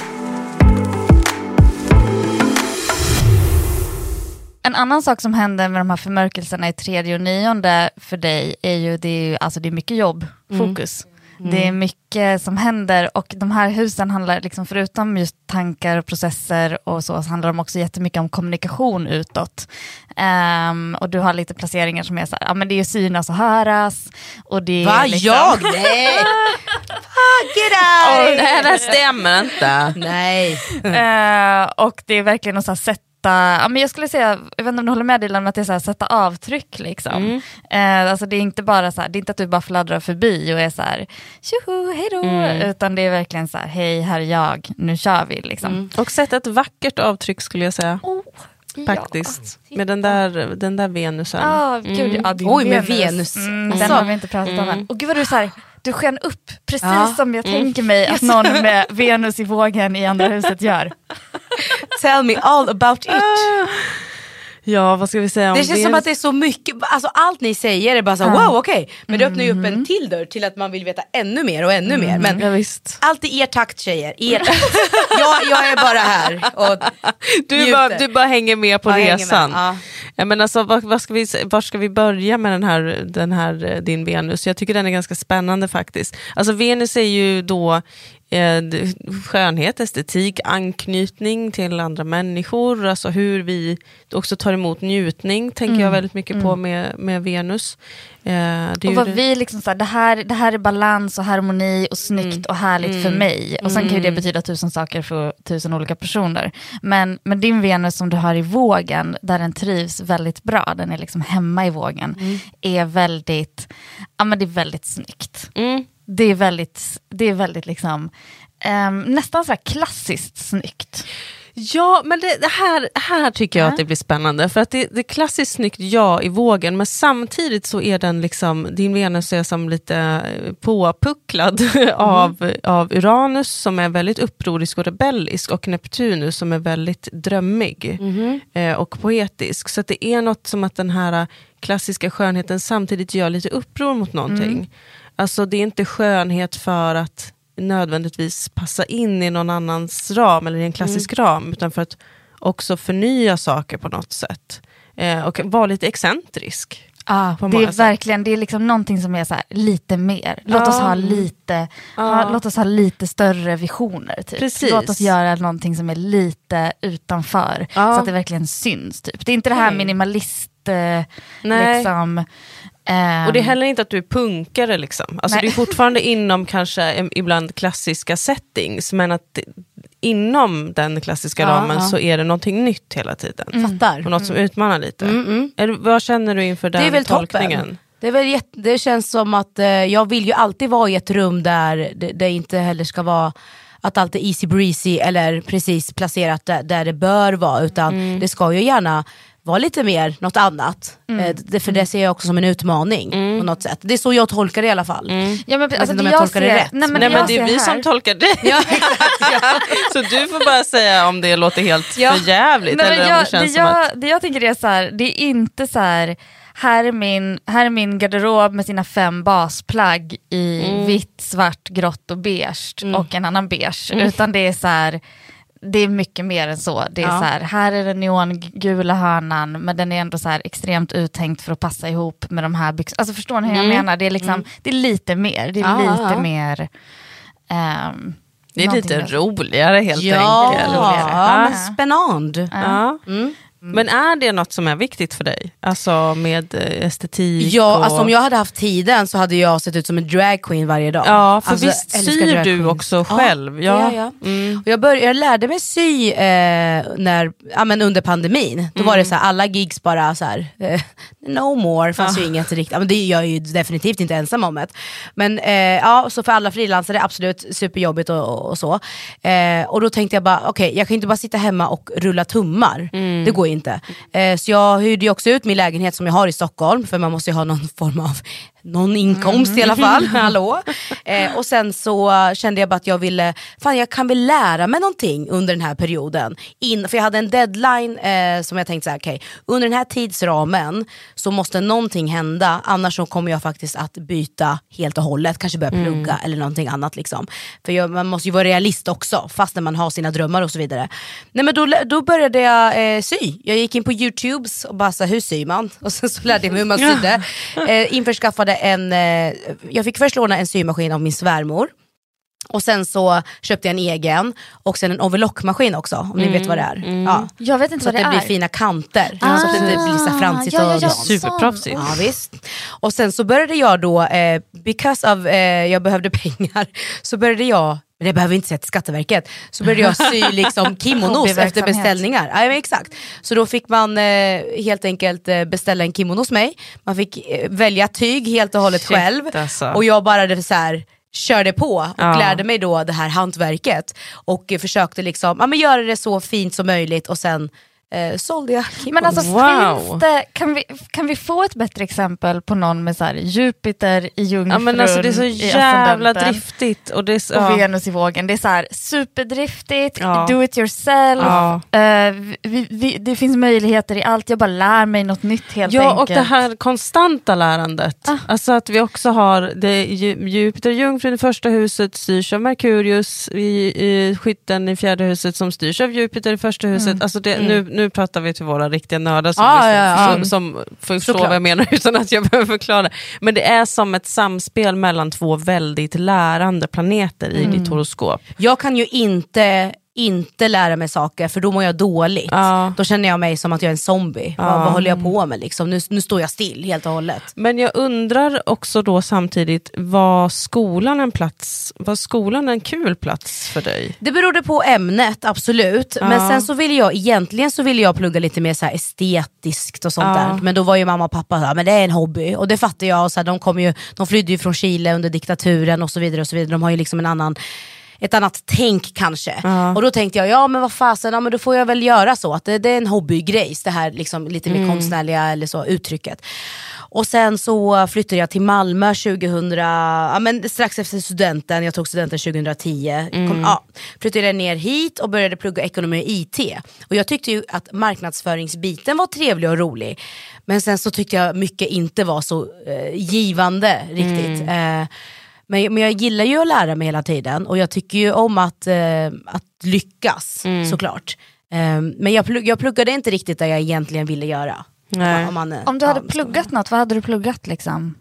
En annan sak som händer med de här förmörkelserna i tredje och nionde för dig är ju, det är, ju, alltså det är mycket jobb, fokus. Det är mycket som händer och de här husen handlar, liksom, förutom just tankar och processer och så, så handlar de också jättemycket om kommunikation utåt. Ehm, och du har lite placeringar som är så här, ja men det är ju synas och höras. Och det är Va? liksom, Jag? Nej! Fuck it out! nej, det stämmer inte. Nej. Eh, och det är verkligen att här, sätta, ja, men jag skulle säga, jag vet inte om du håller med Dilan, men att det är så här, sätta avtryck liksom. Eh, alltså det är inte bara så här, det är inte att du bara fladdrar förbi och är så här, tjoho, hej då, utan det är verkligen så här, hej, här är jag, nu kör vi liksom. Och sätta ett vackert avtryck skulle jag säga. Oh, Faktiskt. Med den där, den där Venusen. Ja, gud, ja, din Oj, med Venus. Mm, Alltså. Den har vi inte pratat om än. Och gud vad du så här, du sken upp precis Ja. som jag tänker mig att någon med Venus i vågen i andra huset gör. Tell me all about it. Ja, vad ska vi säga om Det känns som Venus? att det är så mycket, alltså allt ni säger är bara så wow okej, men det öppnar ju upp en till dörr till att man vill veta ännu mer och ännu mer. Men Ja, visst. allt i er takt tjejer, er takt. jag, jag är bara här och Du njuter. bara, du bara hänger med på Jag hänger med, resan. ja. Ja, men alltså, vad, vad ska vi, var ska vi börja med den här, den här eh, din Venus? Jag tycker den är ganska spännande faktiskt. Alltså Venus är ju då skönhet, estetik, anknytning till andra människor, alltså hur vi också tar emot njutning, tänker jag väldigt mycket på med, med Venus. Eh, Och vad det- vi liksom såhär, det här, det här är balans och harmoni och snyggt och härligt för mig. Och sen kan ju det betyda tusen saker för tusen olika personer. Men, men din Venus som du har i vågen, där den trivs väldigt bra, den är liksom hemma i vågen, är väldigt, ja men det är väldigt snyggt. Mm. Det är väldigt, det är väldigt liksom, ehm, nästan så här klassiskt snyggt. Ja, men det, det här, här tycker jag att det blir spännande. För att det, det är klassiskt snyggt ja i vågen, men samtidigt så är den liksom, din Venus är som lite eh, påpucklad av, av Uranus som är väldigt upprorisk och rebellisk och Neptunus som är väldigt drömmig eh, och poetisk. Så det är något som att den här klassiska skönheten samtidigt gör lite uppror mot någonting. Alltså det är inte skönhet för att nödvändigtvis passa in i någon annans ram eller i en klassisk ram, utan för att också förnya saker på något sätt. Eh, och vara lite excentrisk. Ah, det är sätt. verkligen, det är liksom någonting som är så här, lite mer. Låt oss ha lite, ha, låt oss ha lite större visioner. Typ. Precis. Låt oss göra någonting som är lite utanför. Så att det verkligen syns. Typ. Det är inte det här minimalist, eh, liksom. Ehm, Och det är heller inte att du är punkare, liksom. alltså, Nej. du är fortfarande inom kanske ibland klassiska settings, men att det, inom den klassiska Ja, ramen ja. så är det någonting nytt hela tiden. fattar. Och något som utmanar lite. Mm, mm. Du- vad känner du inför den Det är väl tolkningen? toppen. Det, är väl jätte, det känns som att eh, jag vill ju alltid vara i ett rum där det, det inte heller ska vara att allt är easy breezy eller precis placerat där, där det bör vara. Utan Mm. det ska ju gärna vara lite mer något annat. Eh, det, för det ser jag också som en utmaning på något sätt. Det är så jag tolkar det i alla fall. Ja, men, vet alltså, inte det om jag jag tolkar det ser- rätt. Nej, men, Nej det men det är jag vi ser som här- tolkar dig. Så du får bara säga om det låter helt Ja. för jävligt Nej, eller om jag, det känns det, som jag, att... det jag tänker är så här, det är inte så här, här är min, här är min garderob med sina fem basplagg i Mm. vitt, svart, grått och beige och en annan beige. Mm. Utan det är så här, det är mycket mer än så. Det är Ja. så här, här är den neongula hörnan men den är ändå så här extremt uttänkt för att passa ihop med de här byxorna. Alltså förstår ni hur jag menar? Det är, liksom, det är lite mer. Det är Mm. Ja, lite ja. mer... ehm, Det är lite roligare helt Ja, enkelt. roligare. ja, Ja. men spännande. Ja. Men är det något som är viktigt för dig? Alltså med eh, estetik? Ja, och... alltså om jag hade haft tiden så hade jag sett ut som en dragqueen varje dag. Ja, för alltså, visst syr du också Ja, själv? Ja, Ja. ja. Mm. Och jag, började, jag lärde mig sy eh, när, ja, men under pandemin. Då var det så här, alla gigs bara så här, eh, no more, fanns ju inget riktigt. Ja, men det är jag ju definitivt inte ensam om. Det. Men eh, ja, så för alla frilansare, absolut superjobbigt och, och, och så. Eh, och då tänkte jag bara, okej jag kan inte bara sitta hemma och rulla tummar. Det går inte. Eh, så jag hyrde också ut min lägenhet som jag har i Stockholm, för man måste ju ha någon form av någon inkomst i alla fall. Hallå. Eh, och sen så kände jag bara att jag ville, fan jag kan väl lära mig någonting under den här perioden. In, för jag hade en deadline eh, som jag tänkte såhär, okej under den här tidsramen så måste någonting hända, annars så kommer jag faktiskt att byta helt och hållet, kanske börja plugga eller någonting annat. Liksom. För jag, man måste ju vara realist också, fast när man har sina drömmar och så vidare. Nej men då, då började jag eh, sy. Jag gick in på youtubes och bara så hur syr man? Och sen så lärde jag mig hur man sydde. Eh, införskaffade en, eh, jag fick först låna en symaskin av min svärmor. Och sen så köpte jag en egen och sen en overlockmaskin också om ni vet vad det är. Ja. Jag vet inte Så att vad det, det, blir är. fina kanter. Ah. så att det inte blir så fransigt Ja, ja, och ja, dant. Superproffsigt. Ja, visst. Och sen så började jag då, eh, because of eh, jag behövde pengar, så började jag men det behöver inte säga till Skatteverket, så började jag sy liksom kimonos efter beställningar. Ja, men exakt. Så då fick man eh, helt enkelt eh, beställa en kimono hos mig, man fick eh, välja tyg helt och hållet Shit, själv. alltså. Och jag bara det så här, körde på och Ja. lärde mig då det här hantverket. Och försökte liksom, ja, men göra det så fint som möjligt och sen eh, sålde jag. Men alltså Wow. finns det, kan, vi, kan vi få ett bättre exempel på någon med så här, Jupiter i jungfrun Ja, men alltså, det är så jävla driftigt. Och det är så, och ja. Venus i vågen. Det är så här, superdriftigt, Ja. do it yourself, Ja. eh, vi, vi, det finns möjligheter i allt, jag bara lär mig något nytt helt Ja, och enkelt. det här konstanta lärandet. Ah. Alltså att vi också har det, Ju- Jupiter, jungfrun i första huset styrs av Merkurius i, i skytten i fjärde huset som styrs av Jupiter i första huset. Alltså det, nu, nu pratar vi till våra riktiga nördar som, Ah, liksom, ja, ja. som, som förstår Såklart. vad jag menar utan att jag behöver förklara. Men det är som ett samspel mellan två väldigt lärande planeter i ditt horoskop. Jag kan ju inte inte lära mig saker för då mår jag dåligt. Ja. Då känner jag mig som att jag är en zombie. Vad, vad håller jag på med liksom? Nu, nu står jag still helt och hållet. Men jag undrar också då samtidigt, var skolan en plats, var skolan en kul plats för dig? Det berodde på ämnet, absolut. Men Ja. sen så ville jag, egentligen så ville jag plugga lite mer så estetiskt och sånt Ja. där. Men då var ju mamma och pappa såhär, men det är en hobby. Och det fattar jag. Och så här, de, kom ju, de flydde ju från Chile under diktaturen och så vidare. och så vidare. De har ju liksom en annan ett annat tänk kanske. Och då tänkte jag, ja men vad fasen, ja, men då får jag väl göra så. Att det, det är en hobbygrejs, det här liksom, lite mer konstnärliga eller så, uttrycket. Och sen så flyttade jag till Malmö 2000, ja, men strax efter studenten, jag tog studenten 2010. Kom, ja, flyttade jag ner hit och började plugga ekonomi och IT. Och jag tyckte ju att marknadsföringsbiten var trevlig och rolig. Men sen så tyckte jag mycket inte var så eh, givande riktigt. Eh, men, men jag gillar ju att lära mig hela tiden och jag tycker ju om att, eh, att lyckas såklart. Eh, men jag, plugg, jag pluggade inte riktigt där jag egentligen ville göra. Nej. Om, man, eh, Om du ja, hade ska- pluggat något, vad hade du pluggat liksom?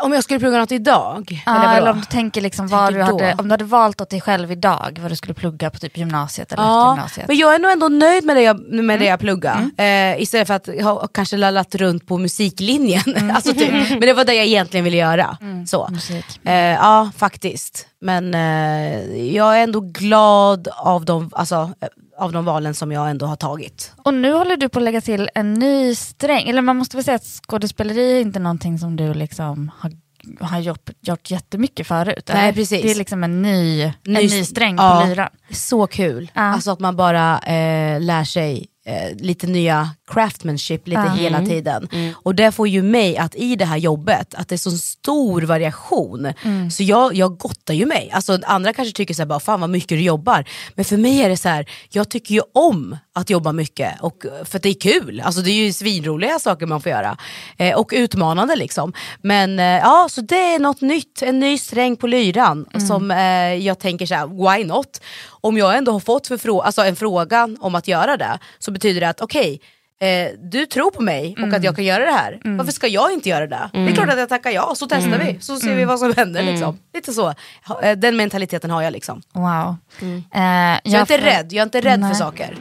Om jag skulle plugga något idag? Ja, vadå? eller om du tänker liksom vad du hade, om du hade valt åt dig själv idag, vad du skulle plugga på typ gymnasiet eller Ja, gymnasiet. men jag är nog ändå nöjd med det jag, med det jag pluggar. Eh, istället för att ha kanske lallat runt på musiklinjen. alltså typ. Men det var det jag egentligen ville göra. Så. Musik. Eh, ja, faktiskt. Men eh, jag är ändå glad av de, alltså, av de valen som jag ändå har tagit. Och nu håller du på att lägga till en ny sträng, eller man måste väl säga att skådespeleri är inte någonting som du liksom har, har gjort, gjort jättemycket förut? Nej, eller? precis. Det är liksom en ny, en Ny- ny sträng ja. på lyran. Så kul. Ja. Alltså att man bara eh, lär sig eh, lite nya craftsmanship lite Ja. hela tiden. Och det får ju mig att i det här jobbet, att det är så stor variation. Så jag, jag gottar ju mig. Alltså andra kanske tycker så här, bara, fan vad mycket du jobbar. Men för mig är det så här, jag tycker ju om att jobba mycket. Och, för att det är kul. Alltså det är ju svinroliga saker man får göra. Eh, och utmanande liksom. Men eh, ja, så det är något nytt, en ny sträng på lyran. Som eh, jag tänker så här, why not? Om jag ändå har fått för frå- alltså en fråga om att göra det, så betyder det att okej, eh, du tror på mig och att jag kan göra det här. Varför ska jag inte göra det? Det är klart att jag tackar ja, så testar vi. Så ser vi vad som händer. Liksom. Lite så. Eh, Den mentaliteten har jag. liksom. Wow. Eh, Så jag är inte får- rädd, jag är inte rädd Nej. för saker.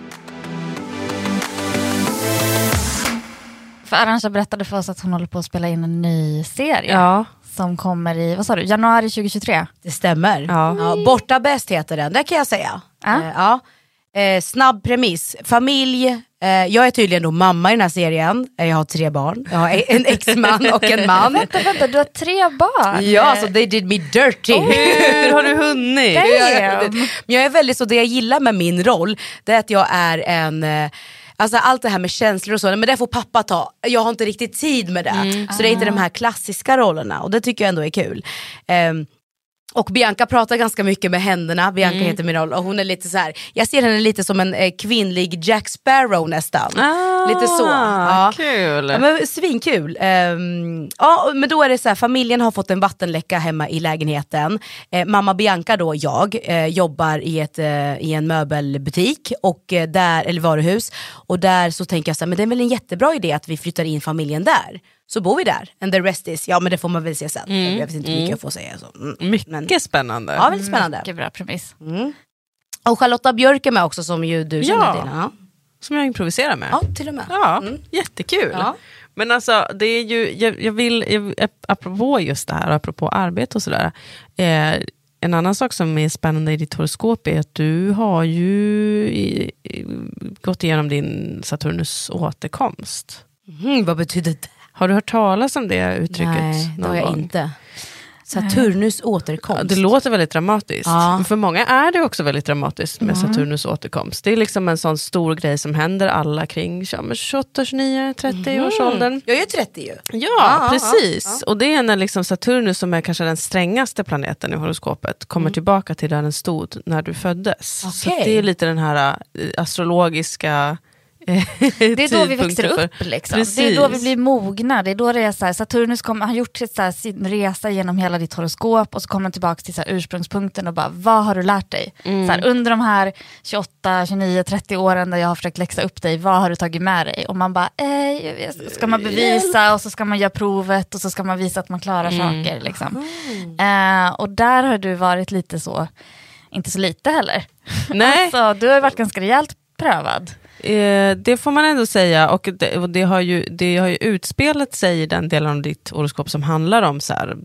För Arantxa berättade för oss att hon håller på att spela in en ny serie. Ja. Som kommer i, vad sa du, januari 2023? Det stämmer. Ja. Ja, borta bäst heter den, det kan jag säga. Ja. Eh, ja. Eh, snabb premiss, familj, eh, jag är tydligen då mamma i den här serien, eh, jag har tre barn, jag har en exman och en man. Vänta, vänta, du har tre barn? Ja, så they did me dirty. Hur har du hunnit? Damn. Men jag är väldigt så, det jag gillar med min roll, det är att jag är en eh, Alltså allt det här med känslor och så, men det får pappa ta. Jag har inte riktigt tid med det. Så det är inte de här klassiska rollerna och det tycker jag ändå är kul. Ehm, och Bianca pratar ganska mycket med händerna, Bianca heter min roll och hon är lite så här. jag ser henne lite som en eh, kvinnlig Jack Sparrow nästan. Ah, lite så. Ja. Kul. Ja, men svinkul. Um, ja, men då är det så här, familjen har fått en vattenläcka hemma i lägenheten. Eh, mamma Bianca då, jag, eh, jobbar i, ett, eh, i en möbelbutik, och, eh, där, eller varuhus. Och där så tänker jag så här, men det är väl en jättebra idé att vi flyttar in familjen där. Så bor vi där, and the rest is, ja men det får man väl se sen. Jag vet inte hur mycket jag får säga. Så. Mm. Mycket Men- spännande. Ja, väldigt spännande. Mycket bra premiss. Och Charlotta Björk är med också som ju du känner Ja. till. Ja. Som jag improviserar med. ja, till och med. Ja, jättekul. Ja. Men alltså, det är ju, jag, jag vill, jag, apropå just det här, apropå arbete och sådär. Eh, en annan sak som är spännande i ditt horoskop är att du har ju i, i, gått igenom din Saturnus återkomst. Mm, vad betyder det? Har du hört talas om det uttrycket Nej, det har jag gång? inte. Saturnus återkomst. Ja, det låter väldigt dramatiskt. Ja. Men För många är det också väldigt dramatiskt med Saturnus återkomst. Det är liksom en sån stor grej som händer alla kring ja, men 28, 29, 30 års åldern. Jag är 30 ju. Ja, Ja, precis. Och det är när liksom Saturnus, som är kanske den strängaste planeten i horoskopet, kommer tillbaka till där den stod när du föddes. Så Okej. det är lite den här äh, astrologiska eh, Det är då vi växer upp. Liksom. Det är då vi blir mogna. Det är då det är så här, Saturnus kommer, har gjort sitt, så här, sin resa genom hela ditt horoskop och så kommer han tillbaka till så här, ursprungspunkten och bara, vad har du lärt dig? Så här, under de här 28, 29, 30 åren där jag har försökt läxa upp dig, vad har du tagit med dig? Och man bara, eh, ska man bevisa och så ska man göra provet och så ska man visa att man klarar saker. Liksom. Eh, och där har du varit lite så, inte så lite heller. Nej. Alltså, du har varit ganska rejält prövad. Eh, det får man ändå säga och det, och det, har ju, det har ju utspelat sig i den delen av ditt horoskop som handlar om så här,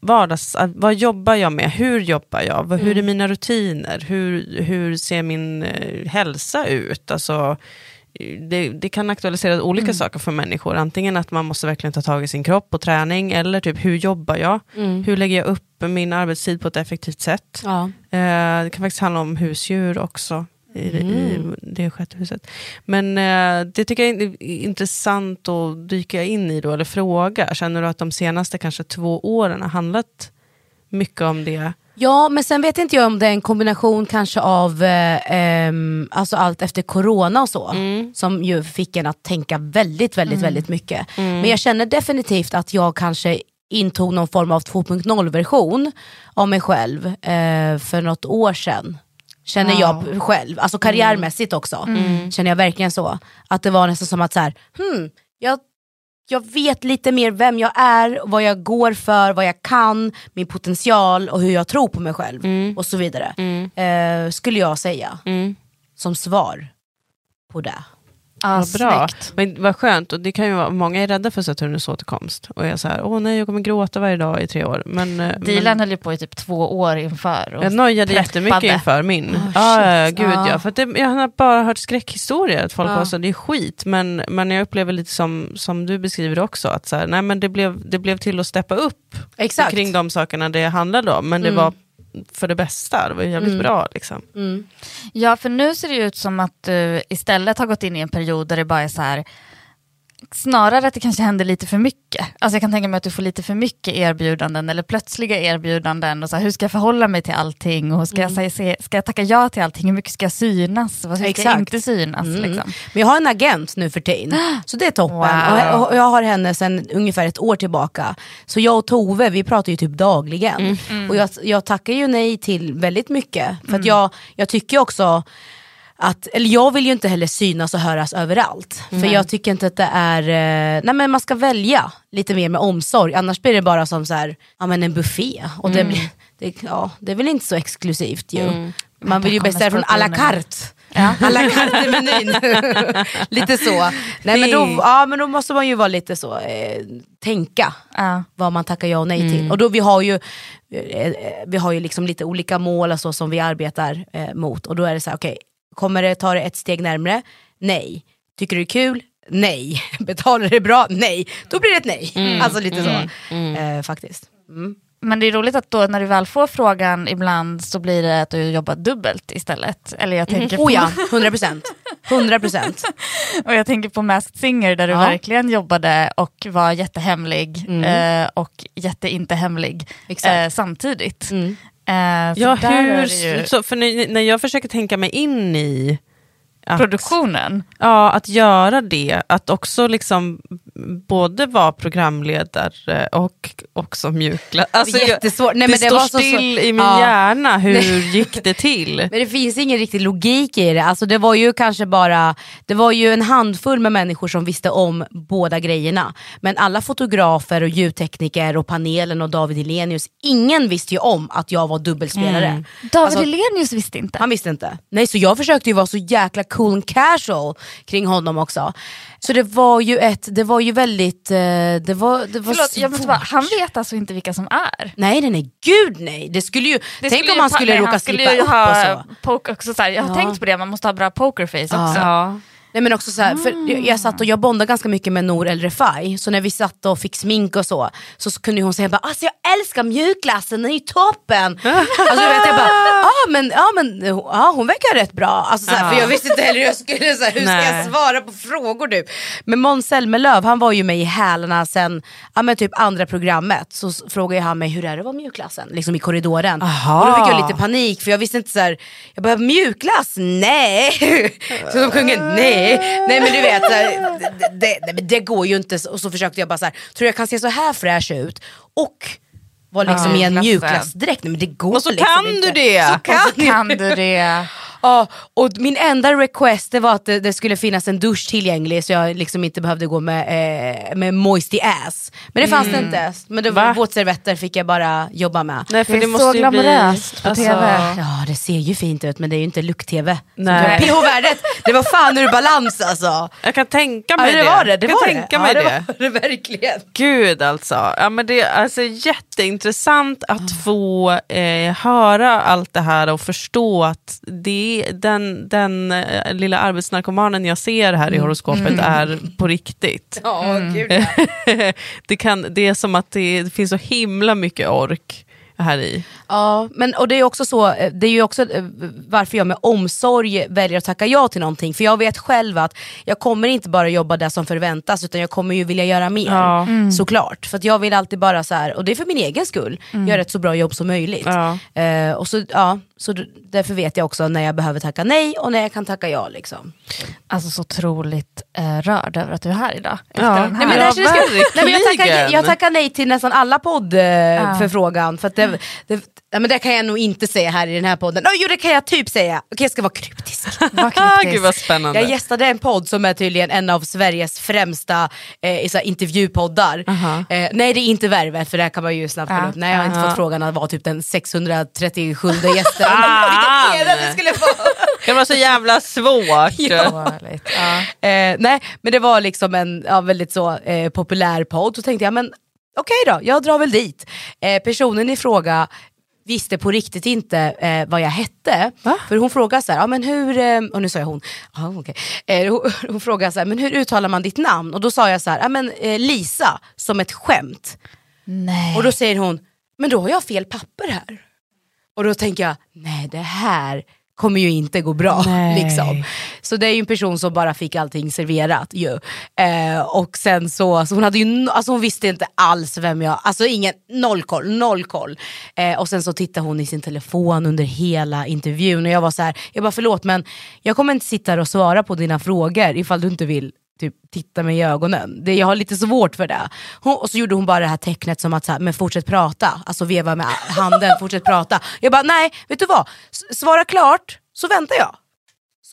vardags, vad jobbar jag med, hur jobbar jag, Vad- hur är mina rutiner, hur, hur ser min eh, hälsa ut? Alltså, eh, det, det kan aktualisera olika saker för människor, antingen att man måste verkligen ta tag i sin kropp och träning, eller typ hur jobbar jag, hur lägger jag upp min arbetstid på ett effektivt sätt. Ja. Eh, det kan faktiskt handla om husdjur också. I, det- i det sjätte huset. Men eh, det tycker jag är intressant att dyka in i då, eller fråga. Känner du att de senaste kanske två åren har handlat mycket om det? Ja, men sen vet inte jag om det är en kombination kanske av eh, ehm, alltså allt efter corona och så. Som ju fick en att tänka väldigt, väldigt, väldigt mycket. Men jag känner definitivt att jag kanske intog någon form av 2.0 version av mig själv eh, för något år sedan. Känner jag själv, alltså karriärmässigt också. Känner jag verkligen så. Att det var nästan som att så här, hmm, jag jag vet lite mer vem jag är, vad jag går för, vad jag kan, min potential och hur jag tror på mig själv och så vidare. Eh, skulle jag säga som svar på det. Ja, Vad bra. snyggt. Men vad skönt, och det kan ju vara, många är rädda för Saturnus återkomst. Och är så här, åh nej jag kommer gråta varje dag i tre år. Men, eh, Dilan men höll ju på i typ två år inför. Och jag nojade preppade. jättemycket inför min. Oh, ja, shit. gud Ja. ja. För det, jag har bara hört skräckhistorier, att folk Ja. var så, det är skit. Men, men jag upplever lite som, som du beskriver också, att så här, nej, men det, blev, det blev till att steppa upp Exakt. kring de sakerna det handlade om. Men det var för det bästa, det var jävligt bra. Liksom. Ja, för nu ser det ut som att du istället har gått in i en period där det bara är så här, snarare att det kanske händer lite för mycket. Alltså jag kan tänka mig att du får lite för mycket erbjudanden eller plötsliga erbjudanden och så här, hur ska jag förhålla mig till allting och ska, jag, säga, se- ska jag tacka ja till allting, hur mycket ska jag synas, vad ska jag Exakt. inte synas. Mm. Liksom. Men jag har en agent nu för tiden, så det är toppen. Wow. Och jag, jag har henne sedan ungefär ett år tillbaka. Så jag och Tove, vi pratar ju typ dagligen. Och jag, jag tackar ju nej till väldigt mycket. För att jag, jag tycker också att, eller jag vill ju inte heller synas och höras överallt. För jag tycker inte att det är, eh, nej men man ska välja lite mer med omsorg. Annars blir det bara som så här, ja, men en buffé. Och det, blir, det, ja, det är väl inte så exklusivt ju. Man vill ju beställa från à la carte. à la carte-menyn. lite så. Nej, men, då, ja, men då måste man ju vara lite så, eh, tänka Ja. vad man tackar ja och nej till. Och då vi har ju, eh, vi har ju liksom lite olika mål och så som vi arbetar eh, mot. Och då är det så här, okej, kommer det ta det ett steg närmre? Nej. Tycker du det är kul? Nej. Betalar det bra? Nej. Då blir det ett nej. Alltså lite så eh, faktiskt. Mm. Men det är roligt att då när du väl får frågan ibland så blir det att du jobbar dubbelt istället. Eller jag tänker på, Oh ja, 100%. 100%. och jag tänker på Masked Singer där du Ja. verkligen jobbade och var jättehemlig eh, och jätteinte hemlig eh, samtidigt. Mm. Eh, Ja, där är det hur, ju så, för när, när jag försöker tänka mig in i att, produktionen. Ja, att göra det, att också liksom både vara programledare och också mjukla. Alltså, jag- Jättesvårt. Nej, det men det står var så- still så- i min Ja. hjärna, hur gick det till? Men det finns ingen riktig logik i det. Alltså det var ju kanske bara, det var ju en handfull med människor som visste om båda grejerna. Men alla fotografer och ljudtekniker och panelen och David Hellenius, ingen visste ju om att jag var dubbelspelare. David Alltså- Hellenius visste inte. Han visste inte. Nej så jag försökte ju vara så jäkla cool and casual kring honom också. Så det var ju ett, det var ju väldigt, eh, det var, det var Förlåt, jag måste bara, han vet alltså inte vilka som är. Nej nej nej, gud nej. Det skulle ju, Det tänk skulle om han skulle nej, råka han skulle slippa ju upp ha och så. Poke, också så här, jag har Ja. tänkt på det, man måste ha bra pokerface också. Ja. Nej men också så här, för jag, jag satt och jag bondade ganska mycket med Nour El Refai, så när vi satt och fick smink och så, så, så kunde hon säga bara alltså jag älskar mjukglassen, den är ju toppen. alltså, vet, jag bara, ah, men, ja, men ja, hon verkar rätt bra. Alltså, så här, För jag visste inte heller hur jag skulle, så här, hur ska jag svara på frågor nu? Men Måns Zelmerlöw han var ju med i hälarna sen ja, men typ andra programmet, så frågade han mig hur är det att vara mjukglassen, liksom i korridoren. Aha. Och då fick jag lite panik för jag visste inte så här, jag bara mjukglass, nej. så som kungen, nej. Nej men du vet, här, det, det, det, det går ju inte. Och så försökte jag bara så här, tror jag kan se så här fräsch ut och vara liksom i en mjukglassdräkt. Nej men det går Och så liksom kan inte. du det. Så kan, så kan du det. Ja, och min enda request det var att det, det skulle finnas en dusch tillgänglig så jag liksom inte behövde gå med, eh, med moisty ass. Men det fanns det inte. Men det var Va? våtservetter fick jag bara jobba med. Nej, för Det är det så måste ju bli, glamoröst på TV. Ja det ser ju fint ut men det är ju inte lukt-tv. Nej. PH-värdet, det var fan ur balans alltså. Jag kan tänka Ja, mig det var det. det jag var kan det. tänka mig ja, det. det. Var det verkligen. Gud alltså. Ja, men det är alltså jätteintressant att få eh, höra allt det här och förstå att det, den, den eh, lilla arbetsnarkomanen jag ser här i horoskopet är på riktigt. Ja, ja. det, kan, det är som att det, det finns så himla mycket ork här i. Ja, men och det är också så, eh, det är ju också eh, varför jag med omsorg väljer att tacka ja till någonting. För jag vet själv att jag kommer inte bara jobba det som förväntas utan jag kommer ju vilja göra mer. Ja. Såklart. För att jag vill alltid bara så här, och det är för min egen skull, göra ett så bra jobb som möjligt. Ja. Eh, och så, ja, så därför vet jag också när jag behöver tacka nej och när jag kan tacka ja. Liksom. Alltså så otroligt eh, rörd över att du är här idag. Ja. Nej, men Ja, jag, tackar, verkligen. jag tackar nej till nästan alla poddförfrågan. för att det, det, ja, men det kan jag nog inte säga här i den här podden. Oh, jo det kan jag typ säga. Okej jag ska vara kryptisk. Ah, kryptisk. gud vad spännande. Jag gästade en podd som är tydligen en av Sveriges främsta eh, så intervjupoddar. Aha. Eh, nej det är inte Värvet för där kan man ju snabbt kolla Ja. upp. Nej jag har inte Aha. fått frågan att vara typ den 637 gästen. Vilken era det skulle vara. Det var så jävla svårt. Ja. Eh, nej, men det var liksom en ja, väldigt så eh, populär podd. Så tänkte jag, men okej då, jag drar väl dit. Eh, personen i fråga visste på riktigt inte eh, vad jag hette. För hon frågade så här, ja, men hur, eh, och nu sa jag hon, ja, okej. eh, hon, hon frågade så här, men hur uttalar man ditt namn? Och då sa jag så här, ja, men, eh, Lisa, som ett skämt. Nej. Och då säger hon, men då har jag fel papper här. Och då tänker jag, nej det här kommer ju inte gå bra. Nej. Liksom. Så det är ju en person som bara fick allting serverat ju. Eh, och sen så, så hon, hade ju, alltså hon visste inte alls vem jag, alltså ingen, noll koll, noll koll. Eh, och sen så tittade hon i sin telefon under hela intervjun och jag var så här, jag bara förlåt men jag kommer inte sitta här och svara på dina frågor ifall du inte vill typ, titta mig i ögonen. Det, jag har lite svårt för det. Hon, och så gjorde hon bara det här tecknet som att så här, men fortsätt prata, alltså veva med handen, fortsätt prata. Jag bara nej, vet du vad? S- svara klart så väntar jag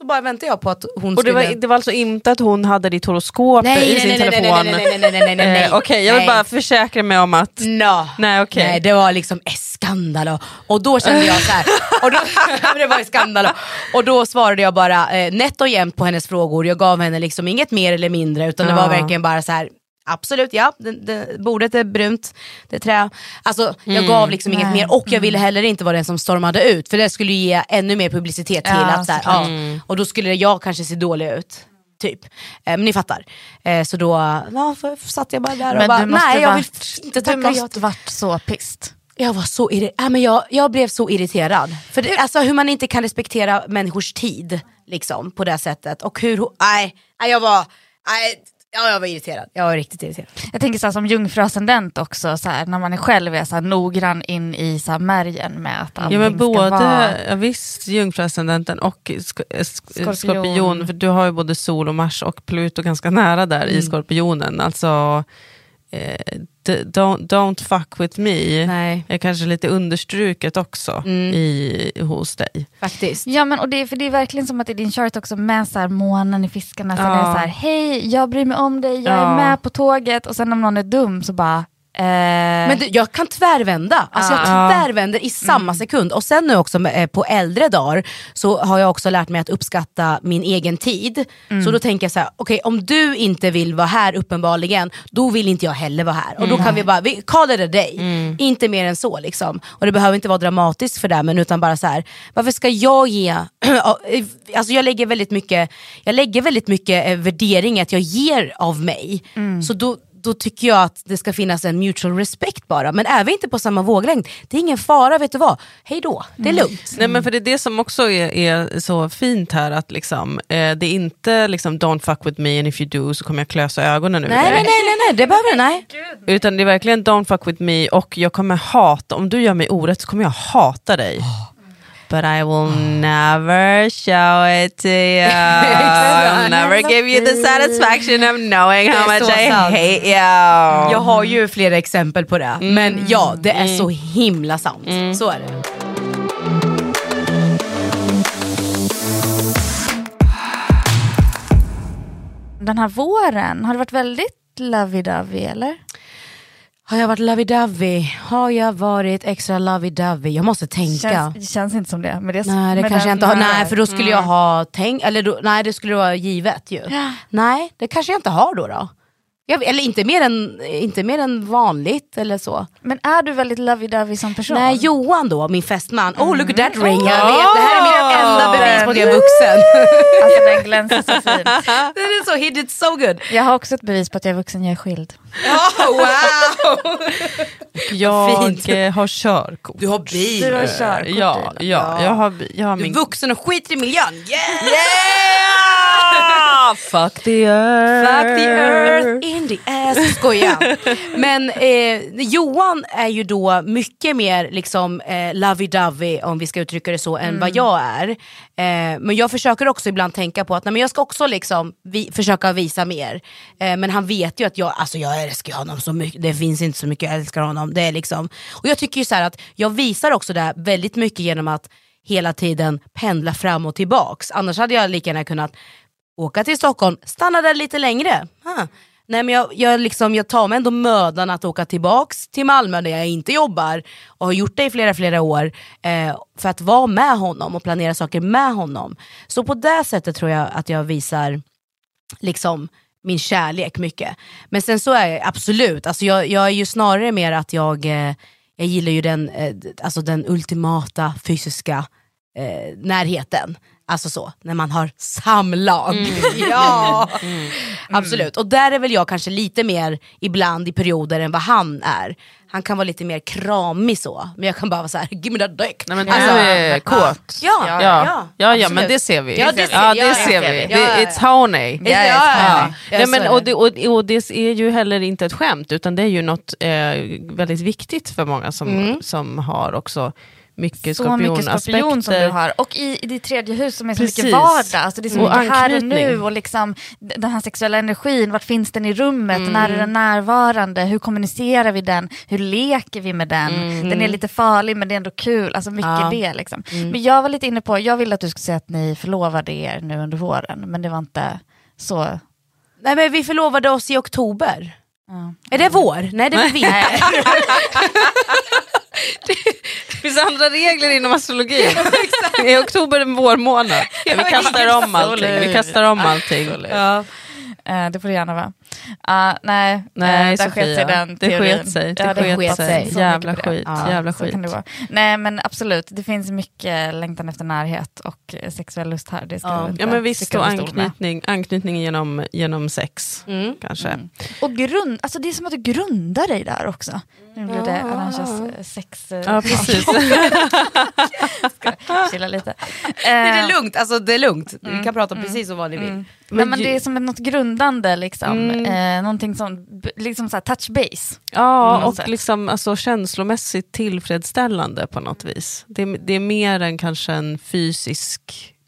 så bara väntar jag på att hon Och det skulle... var, det var alltså inte att hon hade ditt horoskop i sin telefon? nej, nej, nej, nej, nej, nej, nej. Eh, Okej, jag vill Nej. bara försäkra mig om att... No. Nej, okej. Nej det var liksom skandal och, och då kände jag så här. och då, det var skandal och, och då svarade jag bara eh, nätt och jämnt på hennes frågor. Jag gav henne liksom inget mer eller mindre utan det var verkligen bara så här. Absolut, ja, det, det, bordet är brunt, det är trä. Alltså, jag gav liksom inget mer och jag ville heller inte vara den som stormade ut för det skulle ge ännu mer publicitet till Ja, att så här, ja, och då skulle jag kanske se dålig ut. Typ. Eh, men ni fattar. Eh, så då ja, för, satt jag bara där och Men bara, du måste nej jag vill inte du tacka ja måste varit så pist. jag var så irri- ja, men jag, jag blev så irriterad. För det, alltså, hur man inte kan respektera människors tid liksom, på det sättet. Och hur nej, jag var, nej, ja, jag var irriterad. Jag var riktigt irriterad. Jag tänker så här, som jungfruascendent också, så här, när man är själv är så här, noggrann in i så här, märgen med att allting Ja men ska både, vara... ja, visst jungfruascendenten och sk- eh, sk- Skorpion. skorpion, för du har ju både sol och mars och Pluto ganska nära där Mm. i skorpionen. Alltså, eh, don't, don't fuck with me Nej, är kanske lite understruket också Mm. i, hos dig. faktiskt. Ja men och det, för det är verkligen som att i din chart också med så här, månen i fiskarna, så det är Ja. så här, hej jag bryr mig om dig, jag Ja. är med på tåget och sen om någon är dum så bara, Men du, jag kan tvärvända, alltså jag Ja. tvärvänder i samma sekund. Och sen nu också eh, på äldre dagar så har jag också lärt mig att uppskatta min egen tid. Så då tänker jag så här: okej om du inte vill vara här uppenbarligen, då vill inte jag heller vara här. Och då kan vi bara, vi, call it a day. Inte mer än så liksom. Och det behöver inte vara dramatiskt för det men utan bara så här: varför ska jag ge, alltså jag lägger väldigt mycket, jag lägger väldigt mycket eh, värdering att jag ger av mig. Så då, då tycker jag att det ska finnas en mutual respect bara. Men är vi inte på samma våglängd, det är ingen fara, vet du vad? Hej då, det är lugnt. Nej men för det är det som också är, är så fint här att liksom, eh, det är inte liksom don't fuck with me and if you do så kommer jag klösa ögonen ur Nej, dig. nej, nej, nej, nej, det behöver nej. Utan det är verkligen don't fuck with me och jag kommer hata, om du gör mig orätt så kommer jag hata dig. But I will never show it to you. I'll never give you the satisfaction of knowing how much I sant. hate you. Jag har ju flera exempel på det, men ja, det är så himla sant. Så är det. den här våren, har det varit väldigt lovey-dovey eller? Har jag varit lovey-dovey? Har jag varit extra lovey-dovey? Jag måste tänka. Känns, det känns inte som det. Men det Nej det kanske jag den inte har, här- nej för då skulle jag ha tänkt, eller då, nej det skulle vara givet ju. Ja. Nej det kanske jag inte har då. då. Jag, eller inte mer, än, inte mer än vanligt eller så. Men är du väldigt lovey-dovey som person? Nej Johan då, min fästman, oh look at that ring, jag Oh. vet det här är mitt enda bevis på att jag är vuxen. Alltså den glänser så fint. Den är så, he did so good. Jag har också ett bevis på att jag är vuxen, jag är skild. Oh, wow! Jag Fint. har körkort. Du har bil. Du har körkort. Ja, ja, jag har, jag har Du är min... vuxen och skiter i miljön. Yeah! Yeah! Fuck the earth! Fuck the earth in the ass. Skoja. Men eh, Johan är ju då mycket mer liksom, eh, lovey-dovey om vi ska uttrycka det så än vad jag är. Eh, men jag försöker också ibland tänka på att nej, men jag ska också liksom, vi, försöka visa mer. Eh, men han vet ju att jag, alltså, jag älskar honom så mycket, det finns inte så mycket jag älskar honom. Det är liksom, och jag tycker ju så att jag visar också det väldigt mycket genom att hela tiden pendla fram och tillbaks. Annars hade jag lika gärna kunnat åka till Stockholm, stanna där lite längre. Huh. Nej, men jag, jag, liksom, jag tar mig ändå mödan att åka tillbaks till Malmö där jag inte jobbar och har gjort det i flera flera år eh, för att vara med honom och planera saker med honom. Så på det sättet tror jag att jag visar liksom min kärlek mycket. Men sen så är jag absolut, alltså jag, jag är ju snarare mer att jag, eh, jag gillar ju den, eh, alltså den ultimata fysiska eh, närheten. Alltså så, när man har samlag. ja, absolut. Och där är väl jag kanske lite mer ibland i perioder än vad han är. Han kan vara lite mer kramig så, men jag kan bara vara så här: give me that dick. Nej, men du Alltså, är kåt. Ja, Ja, ja, Ja, ja, men det ser vi. Ja, det ser- ja, det ja, ser ja, vi. ja. It's honey. Ja, ja, ja. Ja. Nej, men, och, det, och, och det är ju heller inte ett skämt utan det är ju något eh, väldigt viktigt för många som, Mm. som har också mycket så mycket skorpion som du har. Och i, i ditt tredje hus som är så Precis. mycket vardag. Alltså det är så Och mycket här och nu och liksom den här sexuella energin. Vart finns den i rummet? Mm. När är den närvarande? Hur kommunicerar vi den? Hur leker vi med den? Mm. Den är lite farlig men det är ändå kul. Alltså mycket Ja. det liksom. Mm. Men jag var lite inne på, jag ville att du skulle säga att ni förlovade er nu under våren. Men det var inte så. Nej men vi förlovade oss i oktober. Ja. Är det vår? Nej det är vinter. Det andra regler inom astrologin. I oktober är vårmånad. Vi kastar om allting. Vi kastar om allting. ja. Eh, det får det gärna vara. Ah, nej, Nej eh, där Sofia, sket sig den det teorin. sket sig. Det Ja, sket sket sig. Jävla det. skit, Ja, jävla skit. kan det vara. Nej men absolut, det finns mycket längtan efter närhet och eh, sexuell lust här. Det ska Ja. Ja men visst, och anknytning, anknytning genom, genom sex Mm. kanske. Och grund, alltså det är som att du grundar dig där också. Nu blir det Arantxas eh, sex... eh, Ja precis. Chilla lite. Det är Eh, lugnt, alltså det är lugnt. Vi kan prata precis om vad ni vill. Mm. Nej, men ju- det är som något grundande, liksom. Mm. Eh, någonting som, liksom så touch base. Ja, och sätt. liksom, alltså, känslomässigt tillfredsställande på något vis. Det, det är mer än kanske en fysisk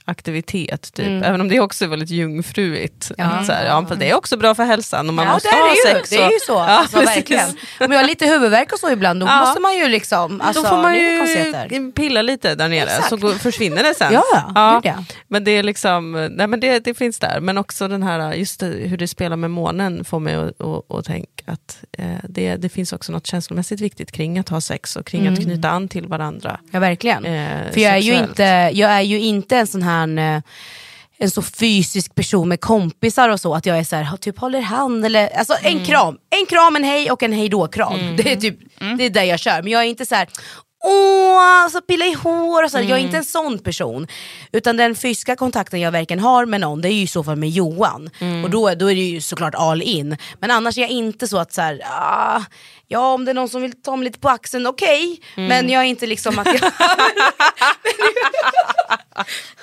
aktivitet, typ. Mm. även om det också är väldigt jungfruigt. Ja. Så här, ja, för det är också bra för hälsan och man Ja måste det ha det ju, sex. det är ju så. Ja, alltså, verkligen. Om jag har lite huvudvärk och så ibland då måste man ju liksom, alltså, Då får man det ju pilla lite där nere Exakt. så går, försvinner det sen. Ja, ja. Men det är liksom, nej men det, det finns där. Men också den här, just det, hur det spelar med månen får mig att, att, att tänka att eh, det, det finns också något känslomässigt viktigt kring att ha sex och kring att knyta an till varandra. Ja verkligen. Eh, För jag är, ju inte, jag är ju inte en sån här eh, en så fysisk person med kompisar och så, att jag är så här, typ håller hand eller, alltså en kram, en kram, en hej och en hej då kram. Det är typ, det är där jag kör, men jag är inte så här. Åh, så pilla i hår och så. Jag är inte en sån person. Utan den fysiska kontakten jag verkligen har med någon, det är ju i så fall med Johan. Och då, då är det ju såklart all in. Men annars är jag inte så att så här, ah, ja om det är någon som vill ta mig lite på axeln, okej. Men jag är inte liksom att jag...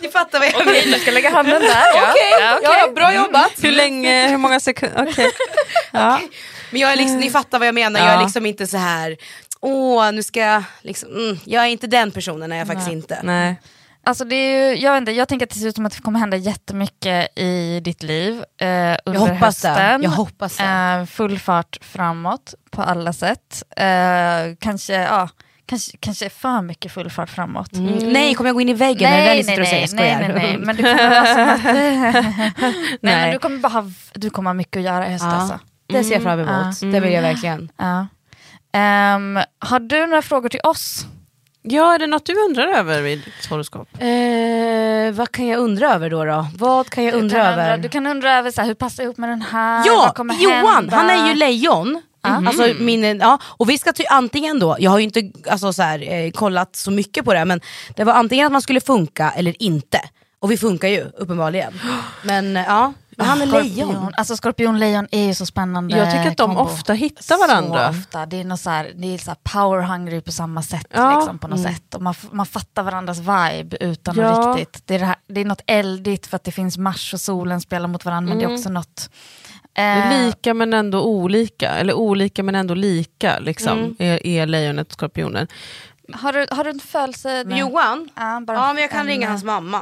Ni fattar vad jag menar. Du ska lägga handen där. ja. Okej, Ja, okej. ja, bra jobbat. Hur länge, hur många sekunder? Okej. Ja. Men jag är liksom, ni fattar vad jag menar, jag är liksom inte så här. Åh nu ska jag, liksom, mm, jag är inte den personen, är jag faktiskt inte. Nej. Alltså det är ju, jag, vet inte, jag tänker att det ser ut som att det kommer hända jättemycket i ditt liv eh, under Jag hoppas det. hösten. Jag hoppas det. Eh, full fart framåt på alla sätt. Eh, kanske, ja, kanske, kanske för mycket full fart framåt. Mm. Nej, kommer jag gå in i väggen? är det det ni sitter och säger? nej, nej, nej, men du kommer att, nej, men Nej. du kommer bara ha, du kommer ha mycket att göra i höst Ja. alltså. Det ser jag fram emot, det vill jag verkligen. Ja. Ehm, har du några frågor till oss? Ja, är det något du undrar över vid ditt horoskop? Eh, vad kan jag undra över då? då? Vad kan jag undra du kan över? Undra, du kan undra över så här, hur passar jag ihop med den här? Ja, Johan, hända? han är ju lejon. Mhm. Alltså min, ja, och vi ska ty- antingen då, jag har ju inte alltså, så här, eh, kollat så mycket på det men det var antingen att man skulle funka eller inte. Och vi funkar ju uppenbarligen. Men ja, men han är lejon. Skorpion. Alltså skorpion-lejon är ju så spännande Jag tycker att de kombo. ofta hittar varandra. Så ofta. Det är, något så här, det är så här power hungry på samma sätt. Ja. Liksom, på något sätt. Och man, man fattar varandras vibe utan Ja. att riktigt. Det är, det, här, det är något eldigt för att det finns Mars och solen spelar mot varandra. Men det är också något... eh, Lika men ändå olika, eller olika men ändå lika liksom, är, är lejonet och skorpionen. har, du, har du en födelse... nej. Johan? Ja, bara Ja men jag kan en, ringa eh, hans mamma.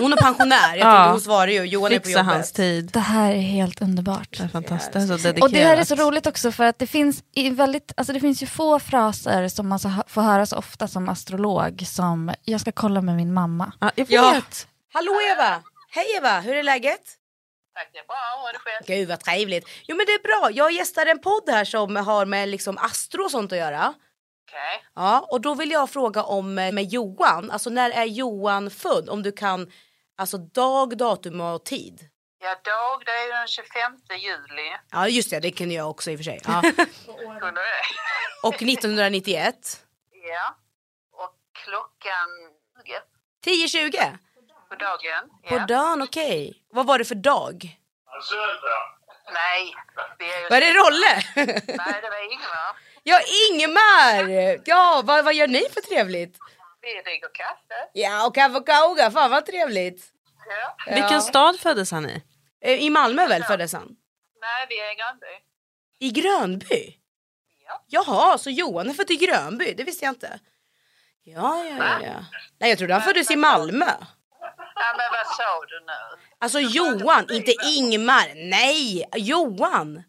Hon är pensionär, jag Ja. tänkte hon svarar ju, Johan är på Fixa jobbet. hans tid. Det här är helt underbart. Det är fantastiskt och dedikerat. Och det här är så roligt också för att det finns, i väldigt, alltså det finns ju få fraser som man får höra så ofta som astrolog som jag ska kolla med min mamma. Ja, jag vet. Ja. Hallå Eva! Hej Eva, hur är läget? Tack, det är bra. Har det skett? Gud vad trevligt. Jo men det är bra, jag gästar en podd här som har med liksom astro och sånt att göra. Okej. Ja, och då vill jag fråga om eh, med Johan, alltså när är Johan född? Om du kan, alltså dag, datum och tid. Ja, dag det är ju den 25 juli. Ja just det, det kunde jag också i och för sig. Ja. Kunde det? Och 1991. Ja. Och klockan 20 10.20? på dagen. På Ja. dagen, okej. Vad var det för dag? Nej, vi är ju... Var det Rolle? Nej, det var Ingvar. ja, Ingemar! Ja, vad, vad gör ni för trevligt? Vi dricker kaffe. Ja, och kaffe och kauga, fan vad trevligt. Ja. Vilken stad föddes han i? Eh, I Malmö väl föddes han? Nej, vi är i Grönby. I Grönby? Ja. Jaha, så Johan är född i Grönby? Det visste jag inte. Ja, ja, ja. ja. Nej, jag trodde han föddes i Malmö. Ja, men vad sa du nu? Alltså Johan, inte Ingmar. Nej, Johan.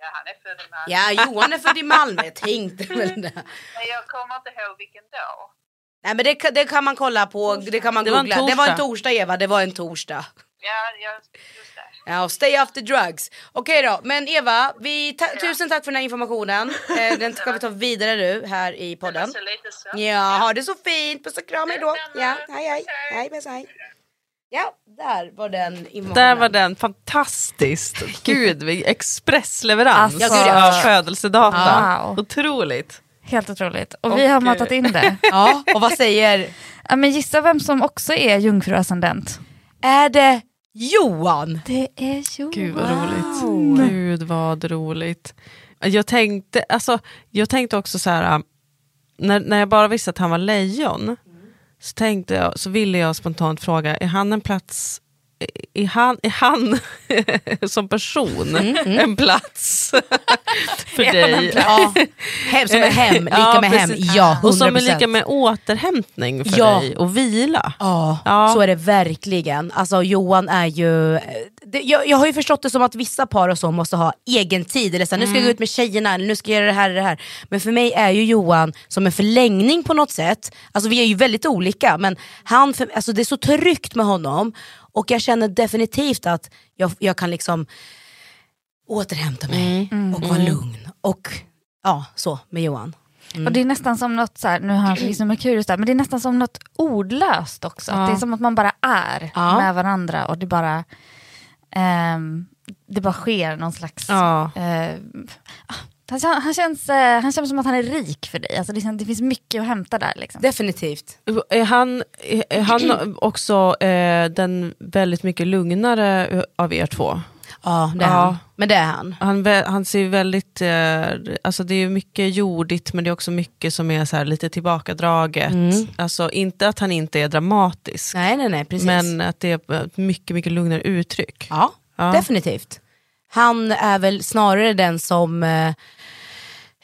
Ja, han är född i Malmö. Ja, Johan är född i Malmö. Jag tänkte väl det. Men jag kommer inte ihåg vilken dag. Nej men det, kan- det kan man kolla på, det kan man Det var googla. Det var en torsdag. Eva, det var en torsdag. Ja, ja just det. Ja, stay the drugs. Okej då, men Eva, vi ta- tusen tack för den här informationen. Eh, den ska vi ta vidare nu här i Det podden. var så lite så. Ja, ha det så fint. Puss och kram, hej då. Ja, hej hej. Hej, puss, hej. Ja, där var den informationen. Där var den, fantastiskt. Gud, vi- expressleverans Alltså, Ja, ja. av födelsedata. Wow. Otroligt. Helt otroligt. Och vi har matat in det. Ja, och vad säger... Ja, men gissa vem som också är jungfruascendent? Är det Johan? Det är Johan. Gud vad roligt. Gud vad roligt. Jag tänkte, alltså, jag tänkte också så här, när, när jag bara visste att han var lejon, så, tänkte jag, så ville jag spontant fråga, är han en plats är han, är han som person en plats för dig? Ja, hem, som är hem, lika Ja, med hem. Ja, 100%. Och som är lika med återhämtning för Ja. dig och vila. Ja, Ja. så är det verkligen. Alltså Johan är ju... Det, jag, jag har ju förstått det som att vissa par och så måste ha egen tid. Eller så här, nu ska jag gå ut med tjejerna, eller nu ska jag göra det här och det här. Men för mig är ju Johan som en förlängning på något sätt. Alltså vi är ju väldigt olika men han, för, alltså, det är så tryggt med honom. Och jag känner definitivt att jag, jag kan liksom återhämta mig och vara lugn. Och ja, så med Johan. Och det är nästan som något, så här, nu har han liksom Merkurius där, men det är nästan som något ordlöst också. Att Det är som att man bara är Ja. med varandra och det bara, ehm, det bara sker någon slags... Ja. eh, han, han, känns, eh, han känns som att han är rik för dig. Alltså det, känns- det finns mycket att hämta där. Liksom. Definitivt. Är han, är han också eh, den väldigt mycket lugnare av er två? Ja, det är Ja. han. Men det är han. Han, han ser väldigt, eh, alltså det är mycket jordigt men det är också mycket som är så här lite tillbakadraget. Alltså inte att han inte är dramatisk, Nej, nej, nej, precis. men att det är ett mycket, mycket lugnare uttryck. Ja, Ja. definitivt. Han är väl snarare den som, eh,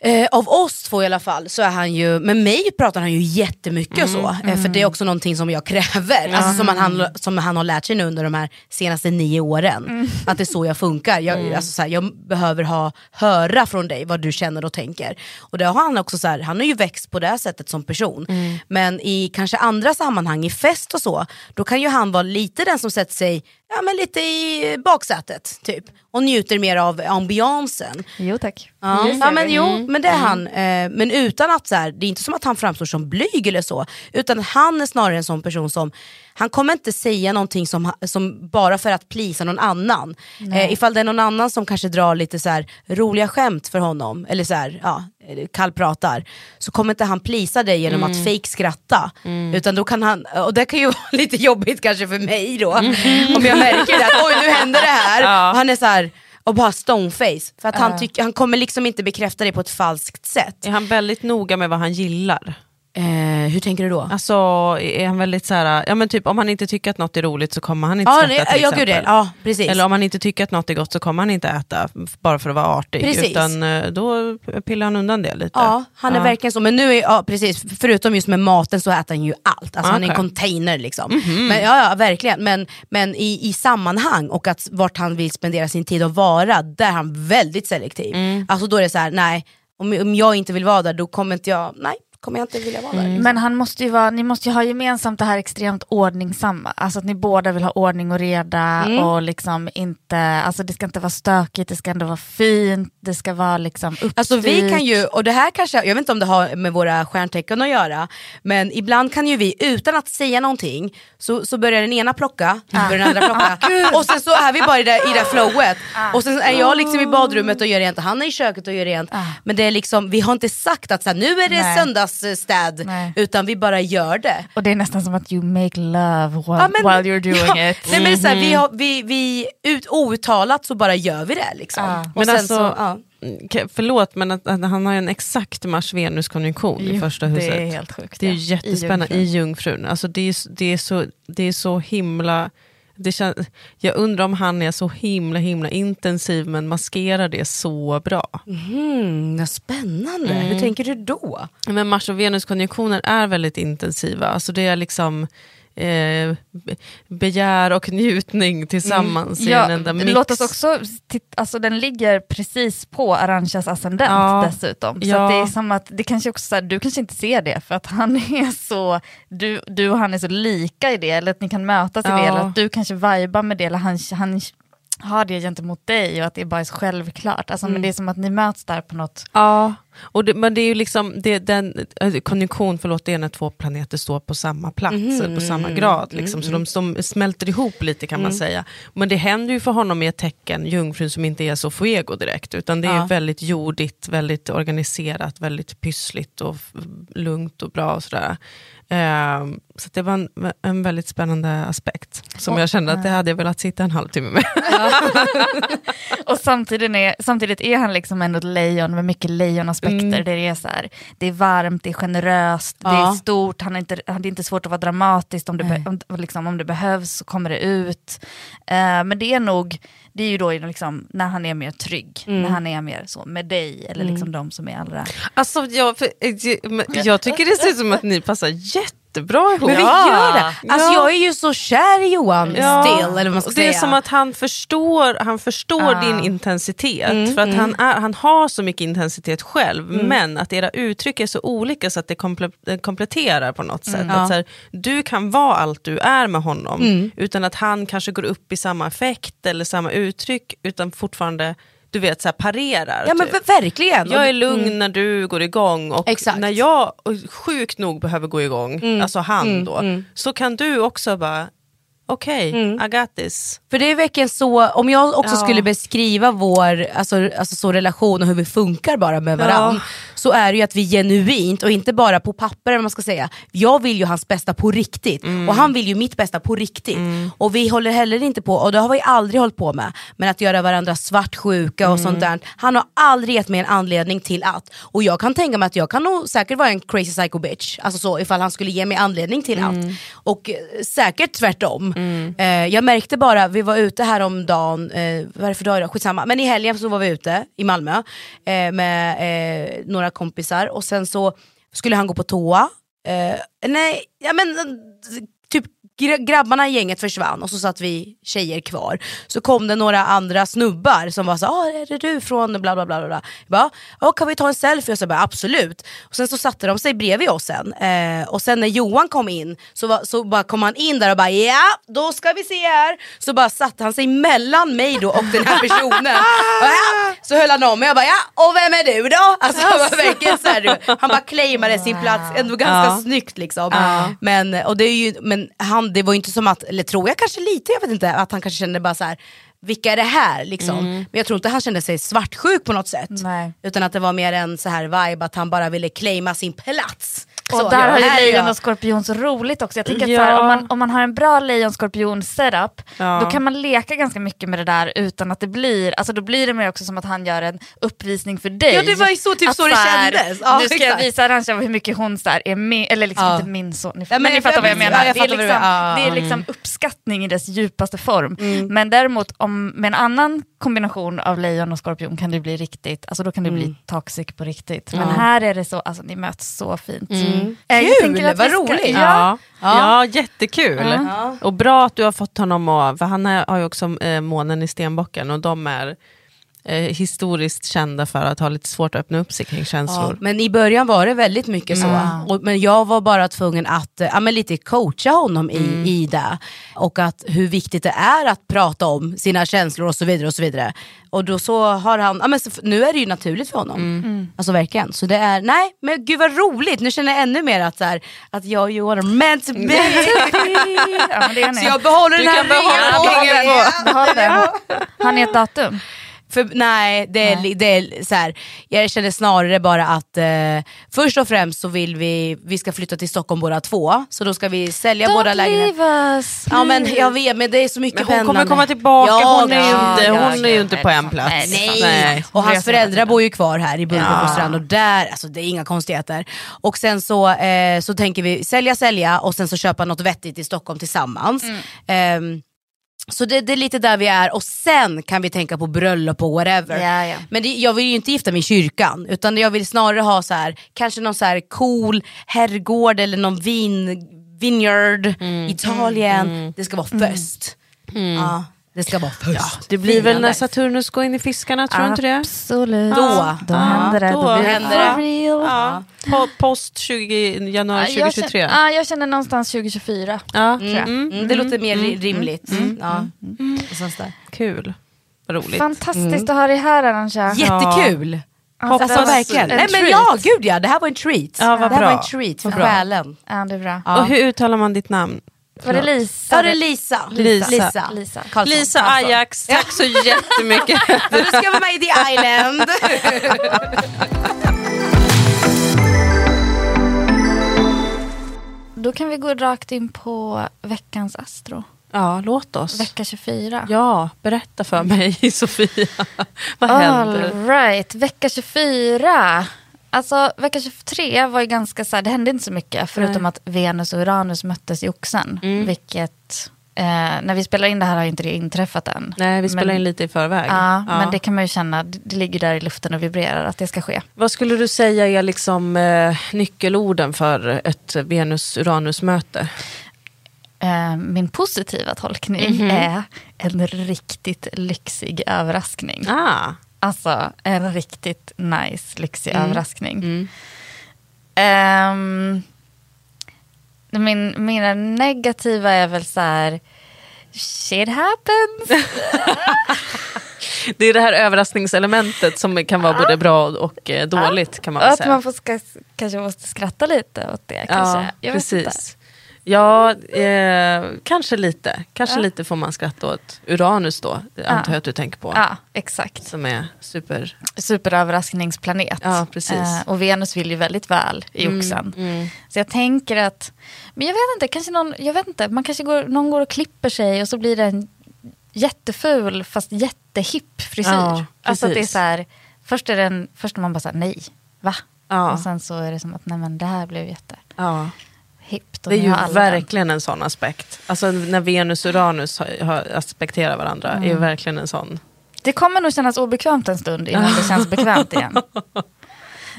eh, av oss två i alla fall, så är han ju, med mig pratar han ju jättemycket och så. Eh, för det är också någonting som jag kräver, alltså som, han, som han har lärt sig nu under de här senaste nio åren. Att det är så jag funkar. Jag, alltså, så här, jag behöver ha, höra från dig vad du känner och tänker. Och det har han också så här, han har ju växt på det sättet som person. Men i kanske andra sammanhang, i fest och så, då kan ju han vara lite den som sätter sig ja, men lite i baksätet typ. Och njuter mer av ambiansen. Jo tack. Ja, ja men jo, men det är han. Eh, men utan att så här, det är inte som att han framstår som blyg eller så. Utan han är snarare en sån person som, han kommer inte säga någonting som, som bara för att plisa någon annan. Eh, ifall det är någon annan som kanske drar lite så här, roliga skämt för honom, eller så här, ja, eh, kallpratar, så kommer inte han plisa dig genom att fake skratta. Utan då kan han, och det kan ju vara lite jobbigt kanske för mig då, om jag märker det, att oj nu händer det här. Och han är så här, och bara stoneface. För att han, tycker, han kommer liksom inte bekräfta det på ett falskt sätt. Är han väldigt noga med vad han gillar? Eh, hur tänker du då? Alltså är han väldigt så här, ja men typ om han inte tycker att något är roligt så kommer han inte Ja, skratta nej, till ja, exempel. gud, det- ja, precis. Eller om han inte tycker att något är gott så kommer han inte äta bara för att vara artig. Precis. Utan eh, då pillar han undan det lite. Ja, han är Ja. verkligen så. Men nu är, ja, precis, förutom just med maten så äter han ju allt. Alltså han är en container liksom. Men, ja, ja, verkligen. Men, men i, i sammanhang och att vart han vill spendera sin tid och vara, där är han väldigt selektiv. Alltså då är det så här, nej, om, om jag inte vill vara där då kommer inte jag, nej, kommer jag inte vilja vara där. Men han måste ju vara, ni måste ju ha gemensamt det här extremt ordningsamma. Alltså att ni båda vill ha ordning och reda Mm. och liksom inte, alltså det ska inte vara stökigt, det ska ändå vara fint, det ska vara liksom uppstyrt. Alltså vi kan ju, och det här kanske, jag vet inte om det har med våra stjärntecken att göra, men ibland kan ju vi utan att säga någonting så, så börjar den ena plocka, så börjar den andra plocka och sen så är vi bara i det, i det flowet. Och sen är jag liksom i badrummet och gör rent och han är i köket och gör rent. Men det är liksom, vi har inte sagt att så här, nu är det Nej. Söndagsstäd, Nej. utan vi bara gör det. Och det är nästan som att you make love while, Ja, men- while you're doing ja, it. Nej, men det är så här, vi, har, vi, vi ut, outtalat så bara gör vi det. Liksom. Ja. Och Men sen alltså, så, ja. Förlåt men att, att han har ju en exakt Mars-Venus-konjunktion i första det huset. är helt sjukt, Det är ju ja. I jättespännande i Jungfrun. Jungfrun. Alltså det, är, det, är så, det är så himla det kän, jag undrar om han är så himla himla intensiv men maskerar det så bra. Mm, spännande. Hur tänker du då? Men Mars och Venus konjunktioner är väldigt intensiva. Alltså det är liksom eh, be- begär och njutning tillsammans i en enda mix. låt oss också, titta, alltså den ligger precis på Arantxas ascendent Ja. dessutom. Så Ja. det är som att, det kanske också här, du kanske inte ser det för att han är så, du, du och han är så lika i det, eller att ni kan mötas i det, Ja. eller att du kanske vibar med det, eller han, han har det gentemot dig och att det bara är så självklart. Alltså, Mm. Men det är som att ni möts där på något Ja, och det, men det är ju liksom, det, den, eh, konjunktion, förlåt, det är när två planeter står på samma plats, eller på samma grad. Liksom, Så de, de smälter ihop lite kan man säga. Men det händer ju för honom i ett tecken, jungfrun, som inte är så fuego direkt, utan det är Ja. väldigt jordigt, väldigt organiserat, väldigt pyssligt och lugnt och bra och sådär. Ehm, så det var en, en väldigt spännande aspekt, som jag kände att det hade jag velat sitta en halvtimme med. Och samtidigt är, samtidigt är han liksom ändå ett lejon med mycket lejonaspekter. Mm. Det, är så här, det är varmt, det är generöst, det är Ja. stort, han är inte, det är inte svårt att vara dramatiskt. Om det, be, om, liksom, om det behövs så kommer det ut. Eh, men det är nog, det är ju då liksom, när han är mer trygg, Mm. när han är mer så med dig, eller liksom de som är allra... Alltså, jag, för, men jag tycker det ser ut som att ni passar jättebra ihop. Men vi gör det. Alltså Ja. jag är ju så kär i Johan Ja, still, eller man ska det är säga. som att han förstår, han förstår Ah. din intensitet, Mm, för att han, är, han har så mycket intensitet själv, Mm. men att era uttryck är så olika så att det komple, det kompletterar på något sätt. Mm. Att så här, du kan vara allt du är med honom, Mm. utan att han kanske går upp i samma effekt eller samma uttryck, utan fortfarande du vet, så här, parerar. Ja men typ. ver- verkligen. Jag är lugn mm. när du går igång och Exakt. när jag sjukt nog behöver gå igång, alltså han mm, då, mm. så kan du också bara, okej, Mm. I got this. För det är verkligen så, om jag också Ja. skulle beskriva vår alltså, alltså så relation och hur vi funkar bara med varandra, Ja. Så är det ju att vi genuint, och inte bara på papper, man ska säga. jag vill ju hans bästa på riktigt, Mm. och han vill ju mitt bästa på riktigt. Och vi håller heller inte på, och det har vi aldrig hållit på med, men att göra varandra svartsjuka och Mm. sånt där. Han har aldrig gett mig en anledning till att, och jag kan tänka mig att jag kan nog säkert vara en crazy psycho bitch, alltså så, ifall han skulle ge mig anledning till Mm. allt. Och eh, säkert tvärtom. Eh, jag märkte bara, vi var ute här om dagen, eh, vad är det för dag idag? Skitsamma. Men i helgen så var vi ute i Malmö eh, med eh, några kompisar och sen så skulle han gå på toa. Eh, nej, ja men eh, grabbarna i gänget försvann och så satt vi tjejer kvar. Så kom det några andra snubbar som var så ah, är det du från bla bla bla. bla. Jag bara, "Ja, kan vi ta en selfie? Och så bara, absolut. Och sen så satte de sig bredvid oss sen. Eh, och sen när Johan kom in så, var, så bara kom han in där och bara ja, då ska vi se här. Så bara satte han sig mellan mig då och den här personen. och, ja, så höll han om mig och jag bara ja, och vem är du då? Alltså, han, var verkligen så här, han bara claimade sin plats, ändå ganska Ja. snyggt liksom. Men, och det, är ju, men han, det var ju inte som att, eller tror jag kanske lite, jag vet inte, att han kanske kände bara så här. vilka är det här liksom? Men jag tror inte han kände sig svartsjuk på något sätt. Nej. Utan att det var mer en så här vibe att han bara ville claima sin plats. Och Så, där har ju lejon jag. och skorpion så roligt också. Jag tänker att Ja. så här, om, man, om man har en bra lejon-skorpion setup, Ja. då kan man leka ganska mycket med det där utan att det blir, alltså då blir det mer också som att han gör en uppvisning för dig. Ja, det var ju så- typ Att så det här, kändes. Ja, nu ska jag exakt. visa Arantxa hur mycket hon så är min, eller liksom Ja. inte min så, ni, men men ni jag- fattar vad jag ja, menar. jag det, är liksom, det är liksom uppskattning i dess djupaste form. Mm. Men däremot om, med en annan kombination av lejon och skorpion kan det bli riktigt, alltså då kan det Mm. bli toxic på riktigt. Men här är det så, alltså ni möts så fint. Mm. Jag Kul, tänker att vad ska- roligt. Ja. Ja, ja. jättekul. Ja. Och bra att du har fått honom att, för han har ju också eh, månen i stenbocken och de är eh, historiskt kända för att ha lite svårt att öppna upp sig kring Ja, känslor. men i början var det väldigt mycket så. Och, men jag var bara tvungen att ja, men lite coacha honom i, i det. Och att hur viktigt det är att prata om sina känslor och så vidare. Och så vidare. Och då så har han, ja, men så, nu är det ju naturligt för honom. Alltså verkligen. Så det är, nej men gud vad roligt, nu känner jag ännu mer att, så här, att jag och Johan är meant to be. Ja, men det är ni. så jag behåller Du den här ringen. Behåll den. Har ni ett datum? För, nej, det är, li- det är så här. jag känner snarare bara att eh, först och främst så vill vi, vi ska flytta till Stockholm båda två, så då ska vi sälja båda lägenheter. leave us. Ja men jag vet, men det är så mycket Men hon kommer pendlande. komma tillbaka, Ja, hon är ju ja, inte, ja, hon är ju inte på en plats. Nej, Nej. och hans föräldrar bor ju kvar här i Bunkeflostrand och där, alltså det är inga konstigheter. Och sen så, eh, så tänker vi sälja, sälja och sen så köpa något vettigt i Stockholm tillsammans. Ehm, Så det, det är lite där vi är och sen kan vi tänka på bröllop och whatever. Ja, ja. Men det, jag vill ju inte gifta mig i kyrkan utan jag vill snarare ha så här, kanske någon så här cool herrgård eller någon vin, vineyard, Italien. Det ska vara fest. Ja, det ska vara fest. Det blir Fina väl när life. Saturnus går in i fiskarna, tror du inte det? Absolut. Då. då Ja, händer det. då Då händer det. real. Ja. Po- Post 20, januari Ja, jag 2023. känner, ja, jag känner någonstans 2024. Ja. tror jag. Mm, det låter mer ri- rimligt. Ja. Sånt där. Kul. Vad roligt. Fantastiskt att ha dig här Arantxa. Jättekul! Hoppas Alltså verkligen. en Nej, men ja, gud ja, det här var en treat. Ja, vad det här bra. var en treat för själen. Ja, det är bra. Ja. Och hur uttalar man ditt namn? Var det Lisa? Ja, det är Lisa. Lisa. Lisa. Lisa. Karlsson. Lisa. Ajax, tack så jättemycket. Du ska vara med i The Island. Då kan vi gå rakt in på veckans Astro. ja, låt oss. Vecka 24. Ja, berätta för mig Sofia. Vad händer? All right, vecka 24. Alltså vecka 23 var ju ganska så här, det hände inte så mycket förutom Nej. att Venus och Uranus möttes i oxen. Mm. Vilket, eh, när vi spelar in det här har inte det inträffat än. Nej, vi spelar Men- in lite i förväg. Ja, Ja. men det kan man ju känna, det ligger där i luften och vibrerar att det ska ske. Vad skulle du säga är liksom eh, nyckelorden för ett Venus-Uranus-möte? Eh, min positiva tolkning Mhm. är en riktigt lyxig överraskning. Ah. Alltså en riktigt nice, lyxig Mm. överraskning. Mm. Ehm, min, mina negativa är väl så här, shit happens. Det är det här överraskningselementet som kan vara både bra och eh, dåligt kan man väl att säga. man får ska, kanske måste skratta lite åt det. Kanske. ja, Jag precis. Ja, eh, kanske lite. Kanske Ja. lite får man skratta åt Uranus då, antar jag att du tänker på. Ja, exakt. Som är super... Superöverraskningsplanet. Ja, precis. Eh, och Venus vill ju väldigt väl i Mm, oxen. mm. Så jag tänker att, men jag vet inte, kanske någon, jag vet inte, man kanske går, någon går och klipper sig och så blir det en jätteful fast jättehipp frisyr. Ja, alltså det är så här, först är det en, först är man bara så här, nej, va? Ja. Och sen så är det som att, nej men det här blev jättehippt. Ja. Och Det är ju alla den. verkligen en sån aspekt. Alltså när Venus och Uranus har, har aspekterar varandra är Mm. verkligen en sån. Det kommer nog kännas obekvämt en stund innan det känns bekvämt igen.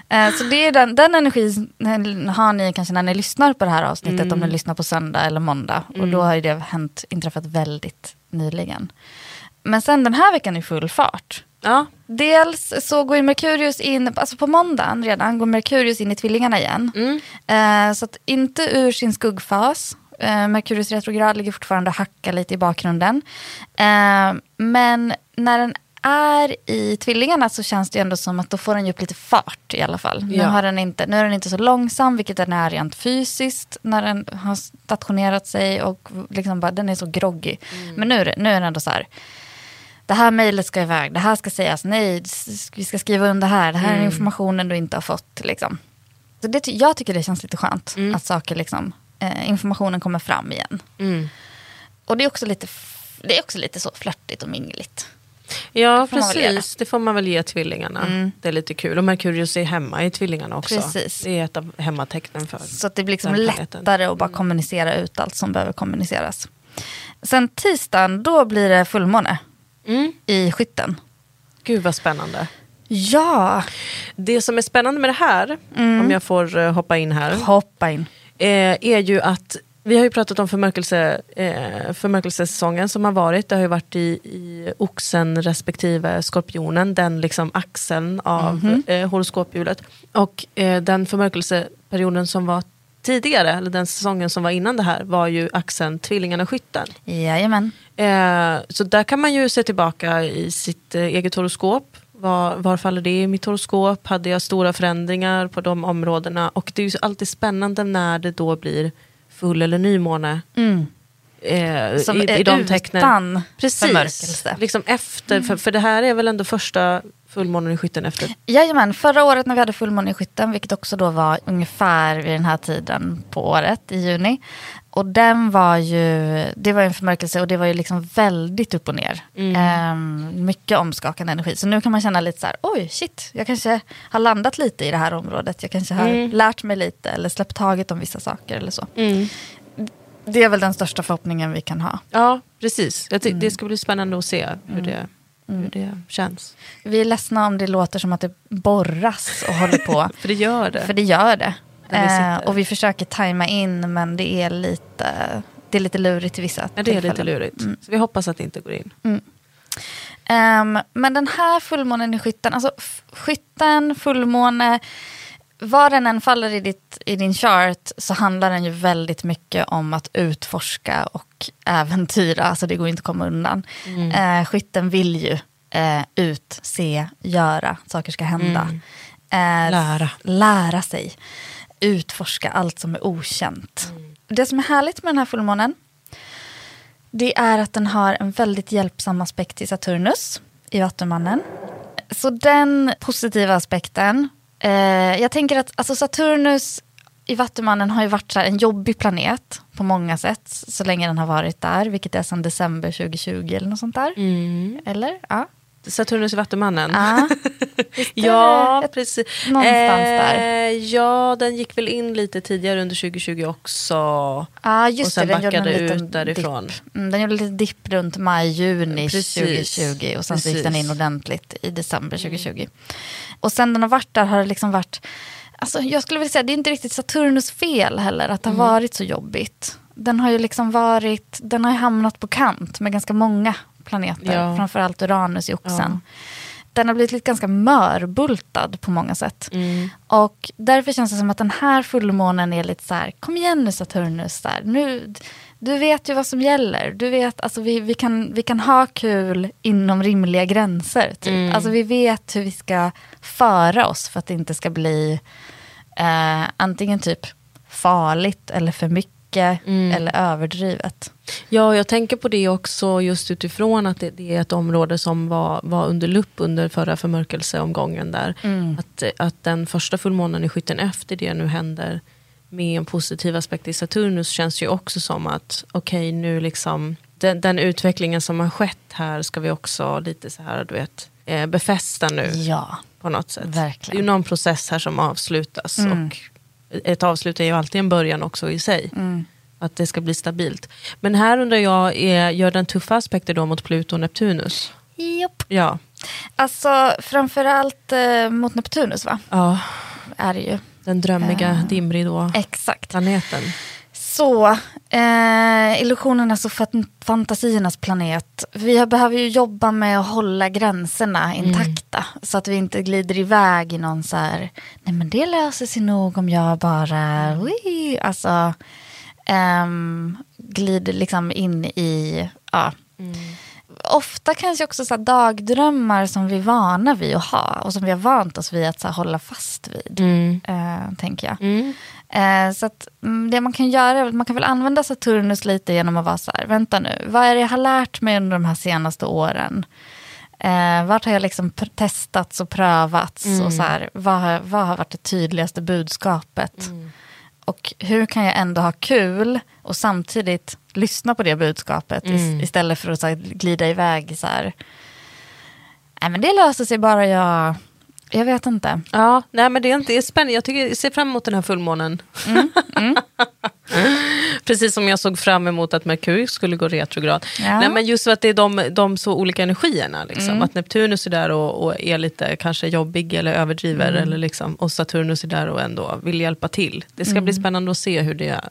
Eh, Så det är den, den energin har ni kanske när ni lyssnar på det här avsnittet, Mm. om ni lyssnar på söndag eller måndag. Och då har ju det hänt, inträffat väldigt nyligen. Men sen den här veckan är full fart. Ja. Dels så går Merkurius in, alltså på måndagen redan, går Merkurius in i tvillingarna igen. Eh, så att inte ur sin skuggfas. Eh, Merkurius retrograd ligger fortfarande och hackar lite i bakgrunden. Eh, men när den är i tvillingarna så känns det ändå som att då får den upp lite fart i alla fall. Nu, Ja. har den inte, nu är den inte så långsam, vilket den är rent fysiskt när den har stationerat sig och liksom bara, den är så groggy. Men nu nu är den ändå så här, det här mejlet ska iväg, det här ska sägas, nej, vi ska skriva under här, det här är informationen du inte har fått. Liksom. Så det, jag tycker det känns lite skönt att saker liksom, eh, informationen kommer fram igen. Mm. Och det är också lite, det är också lite så flörtigt och mingligt. Ja, får precis. Det får man väl ge tvillingarna. Mm. Det är lite kul. Och Merkurius är hemma i tvillingarna också. Precis. Det är ett av hemmatecknen för Så att det blir liksom lättare att bara kommunicera ut allt som behöver kommuniceras. Sen tisdagen, då blir det fullmåne Mm. i skytten. Gud vad spännande. Ja, Det som är spännande med det här, Mm. om jag får eh, hoppa in här, hoppa in. eh, är ju att vi har ju pratat om förmörkelse, eh, förmörkelsesäsongen som har varit. Det har ju varit i, i oxen respektive skorpionen, den liksom axeln av Mhm. eh, horoskophjulet. Och eh, den förmörkelseperioden som var tidigare, eller den säsongen som var innan det här, var ju axeln tvillingarna skytten. Jajamän. Eh, så där kan man ju se tillbaka i sitt eh, eget horoskop. Var, var faller det i mitt horoskop? Hade jag stora förändringar på de områdena? Och det är ju alltid spännande när det då blir full eller nymåne. Mm. Eh, Som i, är i de tecknen. utan Precis, förmörkelse. liksom efter, för, för det här är väl ändå första fullmånen i skytten efter. Jajamän, förra året när vi hade fullmåne i skytten, vilket också då var ungefär vid den här tiden på året, i juni. Och den var ju, det var en förmörkelse och det var ju liksom väldigt upp och ner. Ehm, mycket omskakande energi. Så nu kan man känna lite så här, oj shit, jag kanske har landat lite i det här området. Jag kanske har lärt mig lite eller släppt taget om vissa saker eller så. Det är väl den största förhoppningen vi kan ha. Ja, precis. Ty- Mm. Det ska bli spännande att se hur, det, hur det känns. Vi är ledsna om det låter som att det borras och håller på. För det gör det. För det gör det. Vi Eh, och vi försöker tajma in men det är lite, det är lite lurigt i vissa ja, det är lite lurigt. Mm. Så vi hoppas att det inte går in. Ehm, men den här fullmånen i skytten, alltså skytten, fullmåne, var den än faller i, ditt, i din chart så handlar den ju väldigt mycket om att utforska och äventyra, alltså det går inte att komma undan. Eh, skytten vill ju eh, ut, se, göra, saker ska hända. Eh, Lära. Lära sig, utforska allt som är okänt. Det som är härligt med den här fullmånen det är att den har en väldigt hjälpsam aspekt till Saturnus i Vattumannen. Så den positiva aspekten. Eh, jag tänker att alltså Saturnus i Vattumannen har ju varit en jobbig planet på många sätt. Så länge den har varit där, vilket är sedan december 2020 eller något sånt där. Eller? Ja. Saturnus i Vattumannen. är Ja, precis. någonstans där. Ja, den gick väl in lite tidigare under 2020 också. Ja, just Och sen det. Den gjorde en backade ut därifrån. Mm, den gjorde lite dipp runt maj-juni Precis. 2020 och sen så gick den in ordentligt i december 2020. Och sen den har varit där har det liksom varit, alltså jag skulle vilja säga det är inte riktigt Saturnus fel heller att det har varit så jobbigt. Den har ju liksom varit, den har hamnat på kant med ganska många planeter, Ja. framförallt Uranus i oxen. Den har blivit lite ganska mörbultad på många sätt. Mm. Och därför känns det som att den här fullmånen är lite så här, kom igen nu Saturnus, där. Nu, du vet ju vad som gäller. Du vet, alltså vi, vi, kan, vi kan ha kul inom rimliga gränser. Typ. Mm. Alltså vi vet hur vi ska föra oss för att det inte ska bli eh, antingen typ farligt eller för mycket Mm. eller överdrivet. Ja, jag tänker på det också just utifrån att det, det är ett område som var, var under lupp under förra förmörkelseomgången där. Att, att den första fullmånen i skytten efter det nu händer med en positiv aspekt i Saturnus känns ju också som att okej nu liksom den, den utvecklingen som har skett här ska vi också lite så här du vet eh, befästa nu Ja, på något sätt. Verkligen. Det är ju någon process här som avslutas Mm. och ett avslut är ju alltid en början också i sig. Mm. Att det ska bli stabilt. Men här undrar jag, är, gör den tuffa aspekter då mot Pluto och Neptunus? Japp. Ja. Alltså framförallt eh, mot Neptunus va? ja, Är det ju. den drömmiga Eh, dimridå Exakt. planeten. Så, eh, illusionernas och fant- fantasiernas planet. Vi behöver ju jobba med att hålla gränserna intakta. Så att vi inte glider iväg i någon så här, nej men det löser sig nog om jag bara, ui, alltså, ehm, glider liksom in i, ja. Ofta kanske också så här dagdrömmar som vi är vana vid att ha och som vi har vant oss vid att så hålla fast vid. Eh, tänker jag. Mm. Eh, så att, mm, det man kan göra är att man kan väl använda Saturnus lite genom att vara så här, vänta nu, vad är det jag har lärt mig under de här senaste åren? Eh, vart har jag liksom testats och prövats? Och så här, vad, har, vad har varit det tydligaste budskapet? Och hur kan jag ändå ha kul och samtidigt lyssna på det budskapet is- istället för att så här, glida iväg så här, nej men det löser sig bara jag, jag vet inte. Ja, nej men det är, inte, det är spännande. Jag, tycker, jag ser fram emot den här fullmånen. Mm, Precis som jag såg fram emot att Merkurius skulle gå retrograd. Ja. Nej, men just för att det är de, de så olika energierna. Liksom. Mm. Att Neptunus är där och, och är lite kanske jobbig eller överdriver. Mm. Eller liksom, och Saturnus är där och ändå vill hjälpa till. Det ska Mm. bli spännande att se hur det,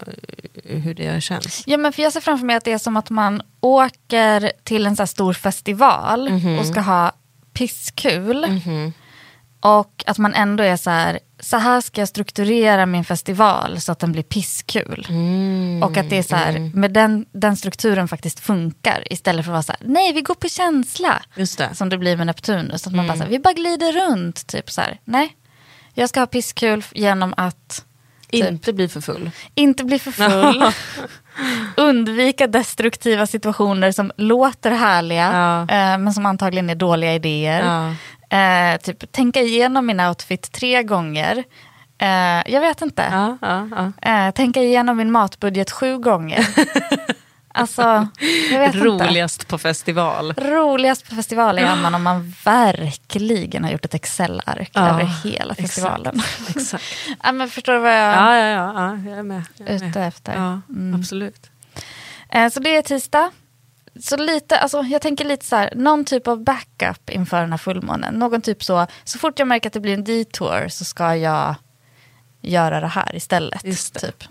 hur det känns. Ja, men för jag ser framför mig att det är som att man åker till en så stor festival och ska ha pisskul. Och att man ändå är så här, så här ska jag strukturera min festival så att den blir pisskul. Och att det är så här, med den, den strukturen faktiskt funkar istället för att vara så här, nej vi går på känsla. Det. Som det blir med Neptunus, att man bara så här, vi bara glider runt. Typ så här, nej, jag ska ha pisskul genom att Inte bli för full. inte bli för full. Undvika destruktiva situationer som låter härliga Ja. eh, men som antagligen är dåliga idéer. Ja. Eh, typ tänka igenom min outfit tre gånger. Eh, jag vet inte. Ja, ja, ja. Eh, tänka igenom min matbudget sju gånger. alltså, vet inte. Roligast på festival. Roligast på festival är man om man verkligen har gjort ett Excel-ark över hela festivalen. Exakt. ja, men förstår du vad jag Ja, ja, ja, ja, jag är med. Jag är är med. ute efter? Ja, Mm. absolut. Eh, så det är tisdag. Så lite, alltså jag tänker lite så här, någon typ av backup inför den här fullmånen. Någon typ så, så fort jag märker att det blir en detour så ska jag göra det här istället. Det. Typ.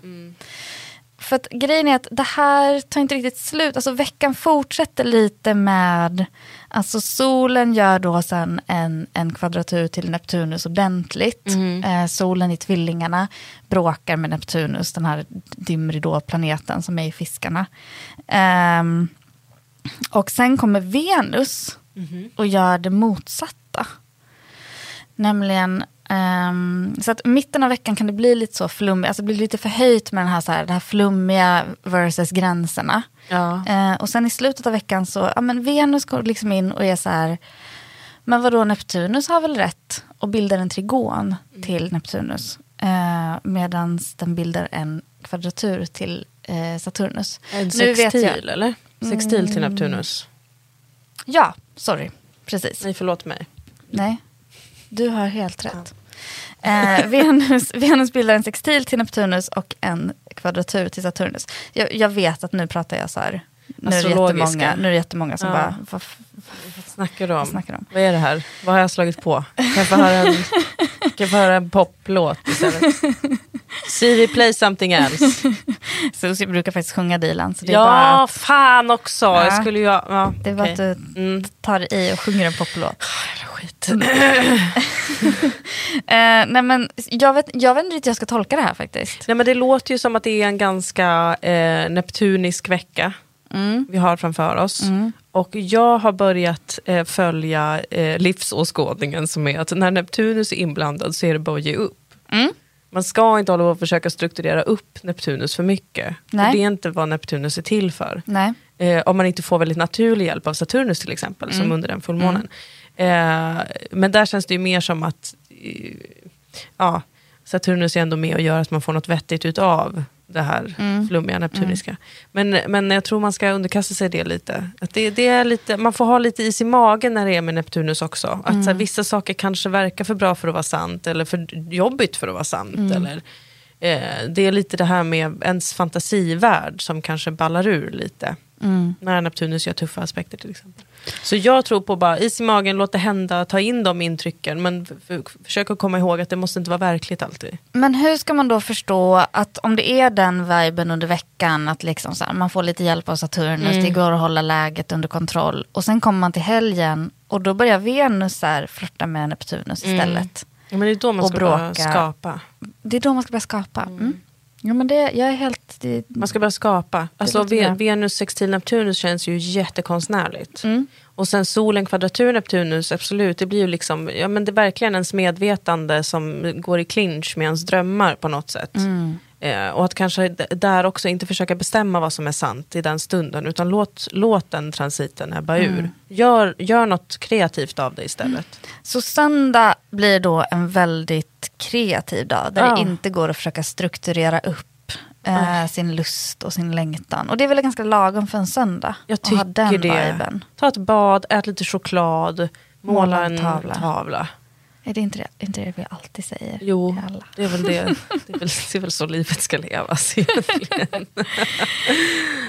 För att grejen är att det här tar inte riktigt slut. Alltså veckan fortsätter lite med, alltså solen gör då sen en, en kvadratur till Neptunus ordentligt. Eh, solen i tvillingarna bråkar med Neptunus, den här dimridåplaneten som är i fiskarna. Ehm, och sen kommer Venus och gör det motsatta. Nämligen, ehm, så att mitten av veckan kan det bli lite så flummigt, alltså det blir lite förhöjt med den här, så här, det här flummiga versus gränserna. Ja. Eh, och sen i slutet av veckan så, ja men Venus går liksom in och är så här, men vadå Neptunus har väl rätt och bildar en trigon till Neptunus. Eh, Medan den bildar en kvadratur till eh, Saturnus. En Nu vet jag- sextil eller? Sextil till Neptunus. Ja, sorry, precis. Nej förlåt mig. Nej, du har helt rätt. Eh, Venus, Venus bildar en sextil till Neptunus och en kvadratur till Saturnus. Jag, jag vet att nu pratar jag så här. Nu är, det jättemånga, nu är det jättemånga som Ja. bara, vad, Vad snackar du om? vad snackar om? Vad är det här? Vad har jag slagit på? Kan jag få höra en, kan jag få höra en poplåt istället? Siri, play something else. Susie brukar faktiskt sjunga Dilan. Så det är Ja, bara, att, fan också. Jag skulle ju... Ja, det är bara att du tar i och sjunger en poplåt. Skit. Eh, nej men, jag, vet, jag vet inte riktigt hur jag ska tolka det här faktiskt. Nej, men det låter ju som att det är en ganska eh, neptunisk vecka Mm. vi har framför oss. Och jag har börjat eh, följa eh, livsåskådningen som är att när Neptunus är inblandad så är det bara att ge upp. Mm. Man ska inte hålla på och försöka strukturera upp Neptunus för mycket. Nej. För det är inte vad Neptunus är till för. Eh, om man inte får väldigt naturlig hjälp av Saturnus till exempel, Mm. som under den fullmånen. Eh, men där känns det ju mer som att eh, ja, Saturnus är ändå med och gör att man får något vettigt utav det här Mm. flummiga neptuniska. Men, men jag tror man ska underkasta sig det lite. Att det, det är lite. Man får ha lite is i magen när det är med Neptunus också. Att Mm. här, vissa saker kanske verkar för bra för att vara sant, eller för jobbigt för att vara sant. Mm. Eller, eh, det är lite det här med ens fantasivärld som kanske ballar ur lite. Mm. När Neptunus gör tuffa aspekter till exempel. Så jag tror på bara is i magen, låt det hända, ta in de intrycken. Men försök att komma ihåg att det måste inte vara verkligt alltid. Men hur ska man då förstå att om det är den viben under veckan, att liksom här, man får lite hjälp av Saturnus, Mm. det går att hålla läget under kontroll. Och sen kommer man till helgen och då börjar Venus så här flirta med Neptunus Mm. istället. Ja, men det är då man ska börja skapa. Det är då man ska börja skapa. Mm. Ja, men det, jag är helt... Det, Man ska börja skapa. Alltså, Venus sextil Neptunus känns ju jättekonstnärligt. Mm. Och sen solen kvadratur Neptunus, absolut, det blir ju liksom, ja men det är verkligen ens medvetande som går i clinch med ens drömmar på något sätt. Mm. Eh, och att kanske där också inte försöka bestämma vad som är sant i den stunden, utan låt, låt den transiten ebba Mm. ur. Gör, gör något kreativt av det istället. Så söndag blir då en väldigt kreativ dag där Ja. det inte går att försöka strukturera upp eh, sin lust och sin längtan. Och det är väl ganska lagom för en söndag? Jag att ha tycker den det. viben. Ta ett bad, ät lite choklad, måla, Måla en tavla. tavla. Är det inte det, inte det vi alltid säger? Jo, det är väl det. Det är väl, det är väl så livet ska levas egentligen.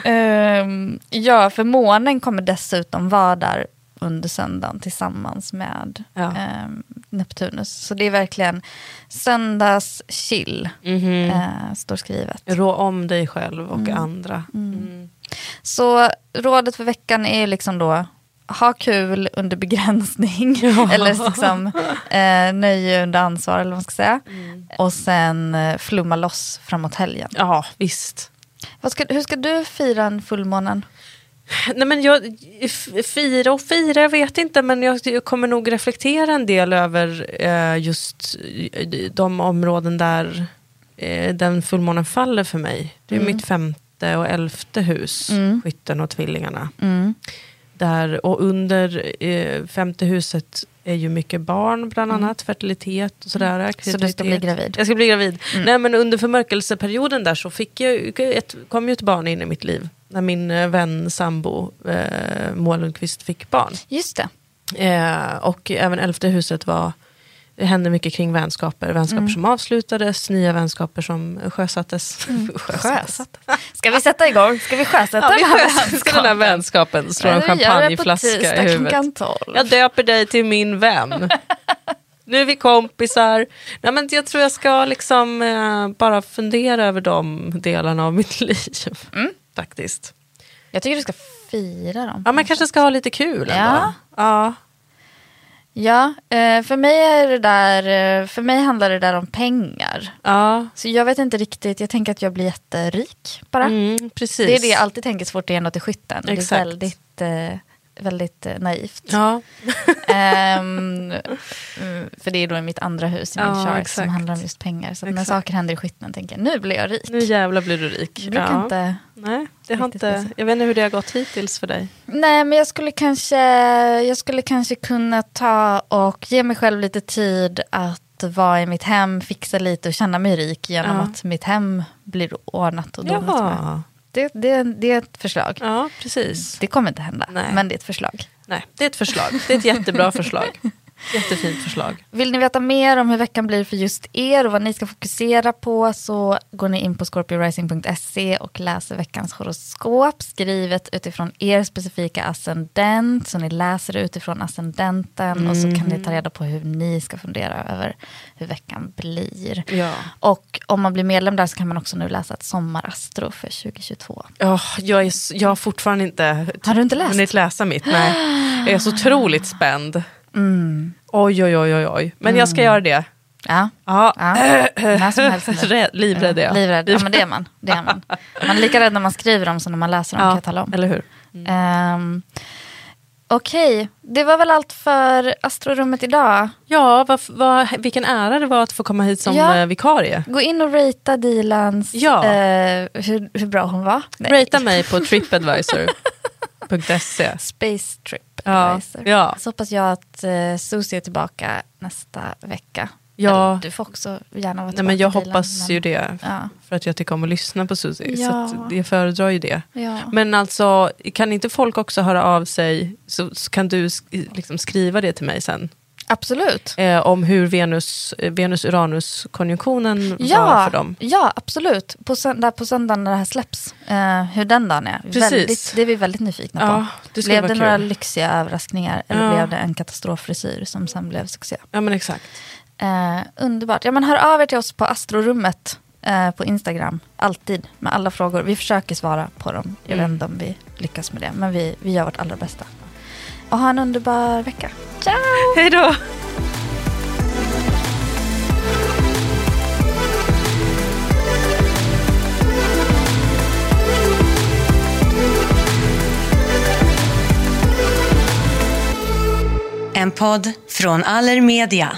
Ehm, ja, för månen kommer dessutom vara där under söndagen tillsammans med Ja. ehm, Neptunus. Så det är verkligen söndags chill, Mhm. eh, står skrivet. Rå om dig själv och andra. Mm. Så rådet för veckan är liksom då ha kul under begränsning. eller liksom eh, nöje under ansvar eller vad man ska säga. Och sen eh, flumma loss framåt helgen. Ja, visst. Ska, hur ska du fira en fullmånen? Nej, men jag, fira och fira, jag vet inte, men jag, jag kommer nog reflektera en del över eh, just eh, de områden där eh, den fullmånen faller för mig. Det är mitt femte och elfte hus, Mm. skytten och tvillingarna. Mm. Där, och under eh, femte huset är ju mycket barn bland annat, fertilitet och sådär. Mm. Så du ska bli gravid? Jag ska bli gravid. Nej men under förmörkelseperioden där så fick jag, ett, kom ju ett barn in i mitt liv. När min eh, vän, sambo, eh, Moa Lundqvist fick barn. Just det. Eh, och även elfte huset var Det händer mycket kring vänskaper. Vänskaper Mm. som avslutades, nya vänskaper som sjösattes. Sjösatt. Ska vi sätta igång? Ska vi sjösätta Ja, vi den här sjösätter den här vänskapen, slår en champagneflaska i huvudet. klockan 12. Jag döper dig till min vän. nu är vi kompisar. Nej, men jag tror jag ska liksom eh, bara fundera över de delarna av mitt liv. Mm. Faktiskt. Jag tycker du ska fira dem. Ja, men kanske ska ha lite kul ändå. Ja. Ja. Ja, eh, för mig, är det där, eh, för mig handlar det där om pengar. ja. Så jag vet inte riktigt, jag tänker att jag blir jätterik bara. Mm, precis. Det är det jag alltid tänker så fort det är något i skytten. Det är Exakt. väldigt, eh, väldigt eh, naivt. Ja. Mm, för det är då i mitt andra hus i min Ja, chart exakt. som handlar om just pengar. Så när saker händer i skytten tänker jag, nu blir jag rik. Nu jävlar blir du rik. Brukar Ja. inte... Nej, det har inte, jag vet inte hur det har gått hittills för dig. Nej, men jag skulle, kanske, jag skulle kanske kunna ta och ge mig själv lite tid att vara i mitt hem, fixa lite och känna mig rik genom Ja. att mitt hem blir ordnat och donat. med. Det, det, det är ett förslag. ja, precis. Det kommer inte hända, Nej. men det är ett förslag. Nej, det är ett förslag. Det är ett jättebra förslag. Jättefint förslag. Vill ni veta mer om hur veckan blir för just er och vad ni ska fokusera på så går ni in på scorpiorising.se och läser veckans horoskop skrivet utifrån er specifika ascendent. Så ni läser det utifrån ascendenten och så kan ni ta reda på hur ni ska fundera över hur veckan blir. Ja. Och om man blir medlem där så kan man också nu läsa ett sommarastro för 2022. Oh, jag, är, s- jag har fortfarande inte Har du inte läst? hunnit läsa mitt. Nej. Jag är så otroligt spänd. Mm. Oj, oj, oj, oj, oj. Men jag ska göra det. Ja, Ja. ja. när som helst nu. Rädd- Livrädd är jag. Livrädd, ja men det är man. Det är man. man är lika rädd när man skriver dem som när man läser dem, kan jag tala om. eller hur? Ehm, Okej, det var väl allt för astrorummet idag. Ja, vad, vad, vilken ära det var att få komma hit som Ja. eh, vikarie. Gå in och ratea Dilans, Ja. eh, hur, hur bra hon var. Nej. Rata mig på tripadvisor.se. Space Trip. Ja, Advisor. ja. Så hoppas jag att eh, Susie är tillbaka nästa vecka. Ja. Eller, du får också gärna vara Nej, tillbaka. men jag hoppas men- ju det. Ja. För att jag tycker om att lyssna på Susie. Så Ja. att jag föredrar ju det. Ja. Men alltså, kan inte folk också höra av sig så, så kan du sk- liksom skriva det till mig sen. Absolut. Eh, om hur Venus, eh, Venus-Uranus-konjunktionen var Ja, för dem. ja, absolut. På, söndag, på söndagen när det här släpps. Eh, hur den dagen är. Precis. Väldigt, det är vi väldigt nyfikna Ja, på. blev det kul. några lyxiga överraskningar eller Ja. blev det en katastroffrisyr som sen blev succé? Ja men exakt. Eh, underbart. Ja, men hör av er till oss på Astrorummet eh, på Instagram. Alltid med alla frågor. Vi försöker svara på dem. Jag vet Mm. inte om vi lyckas med det. Men vi, vi gör vårt allra bästa. Och ha en underbar vecka. Ciao! Hej då! En podd från Allermedia.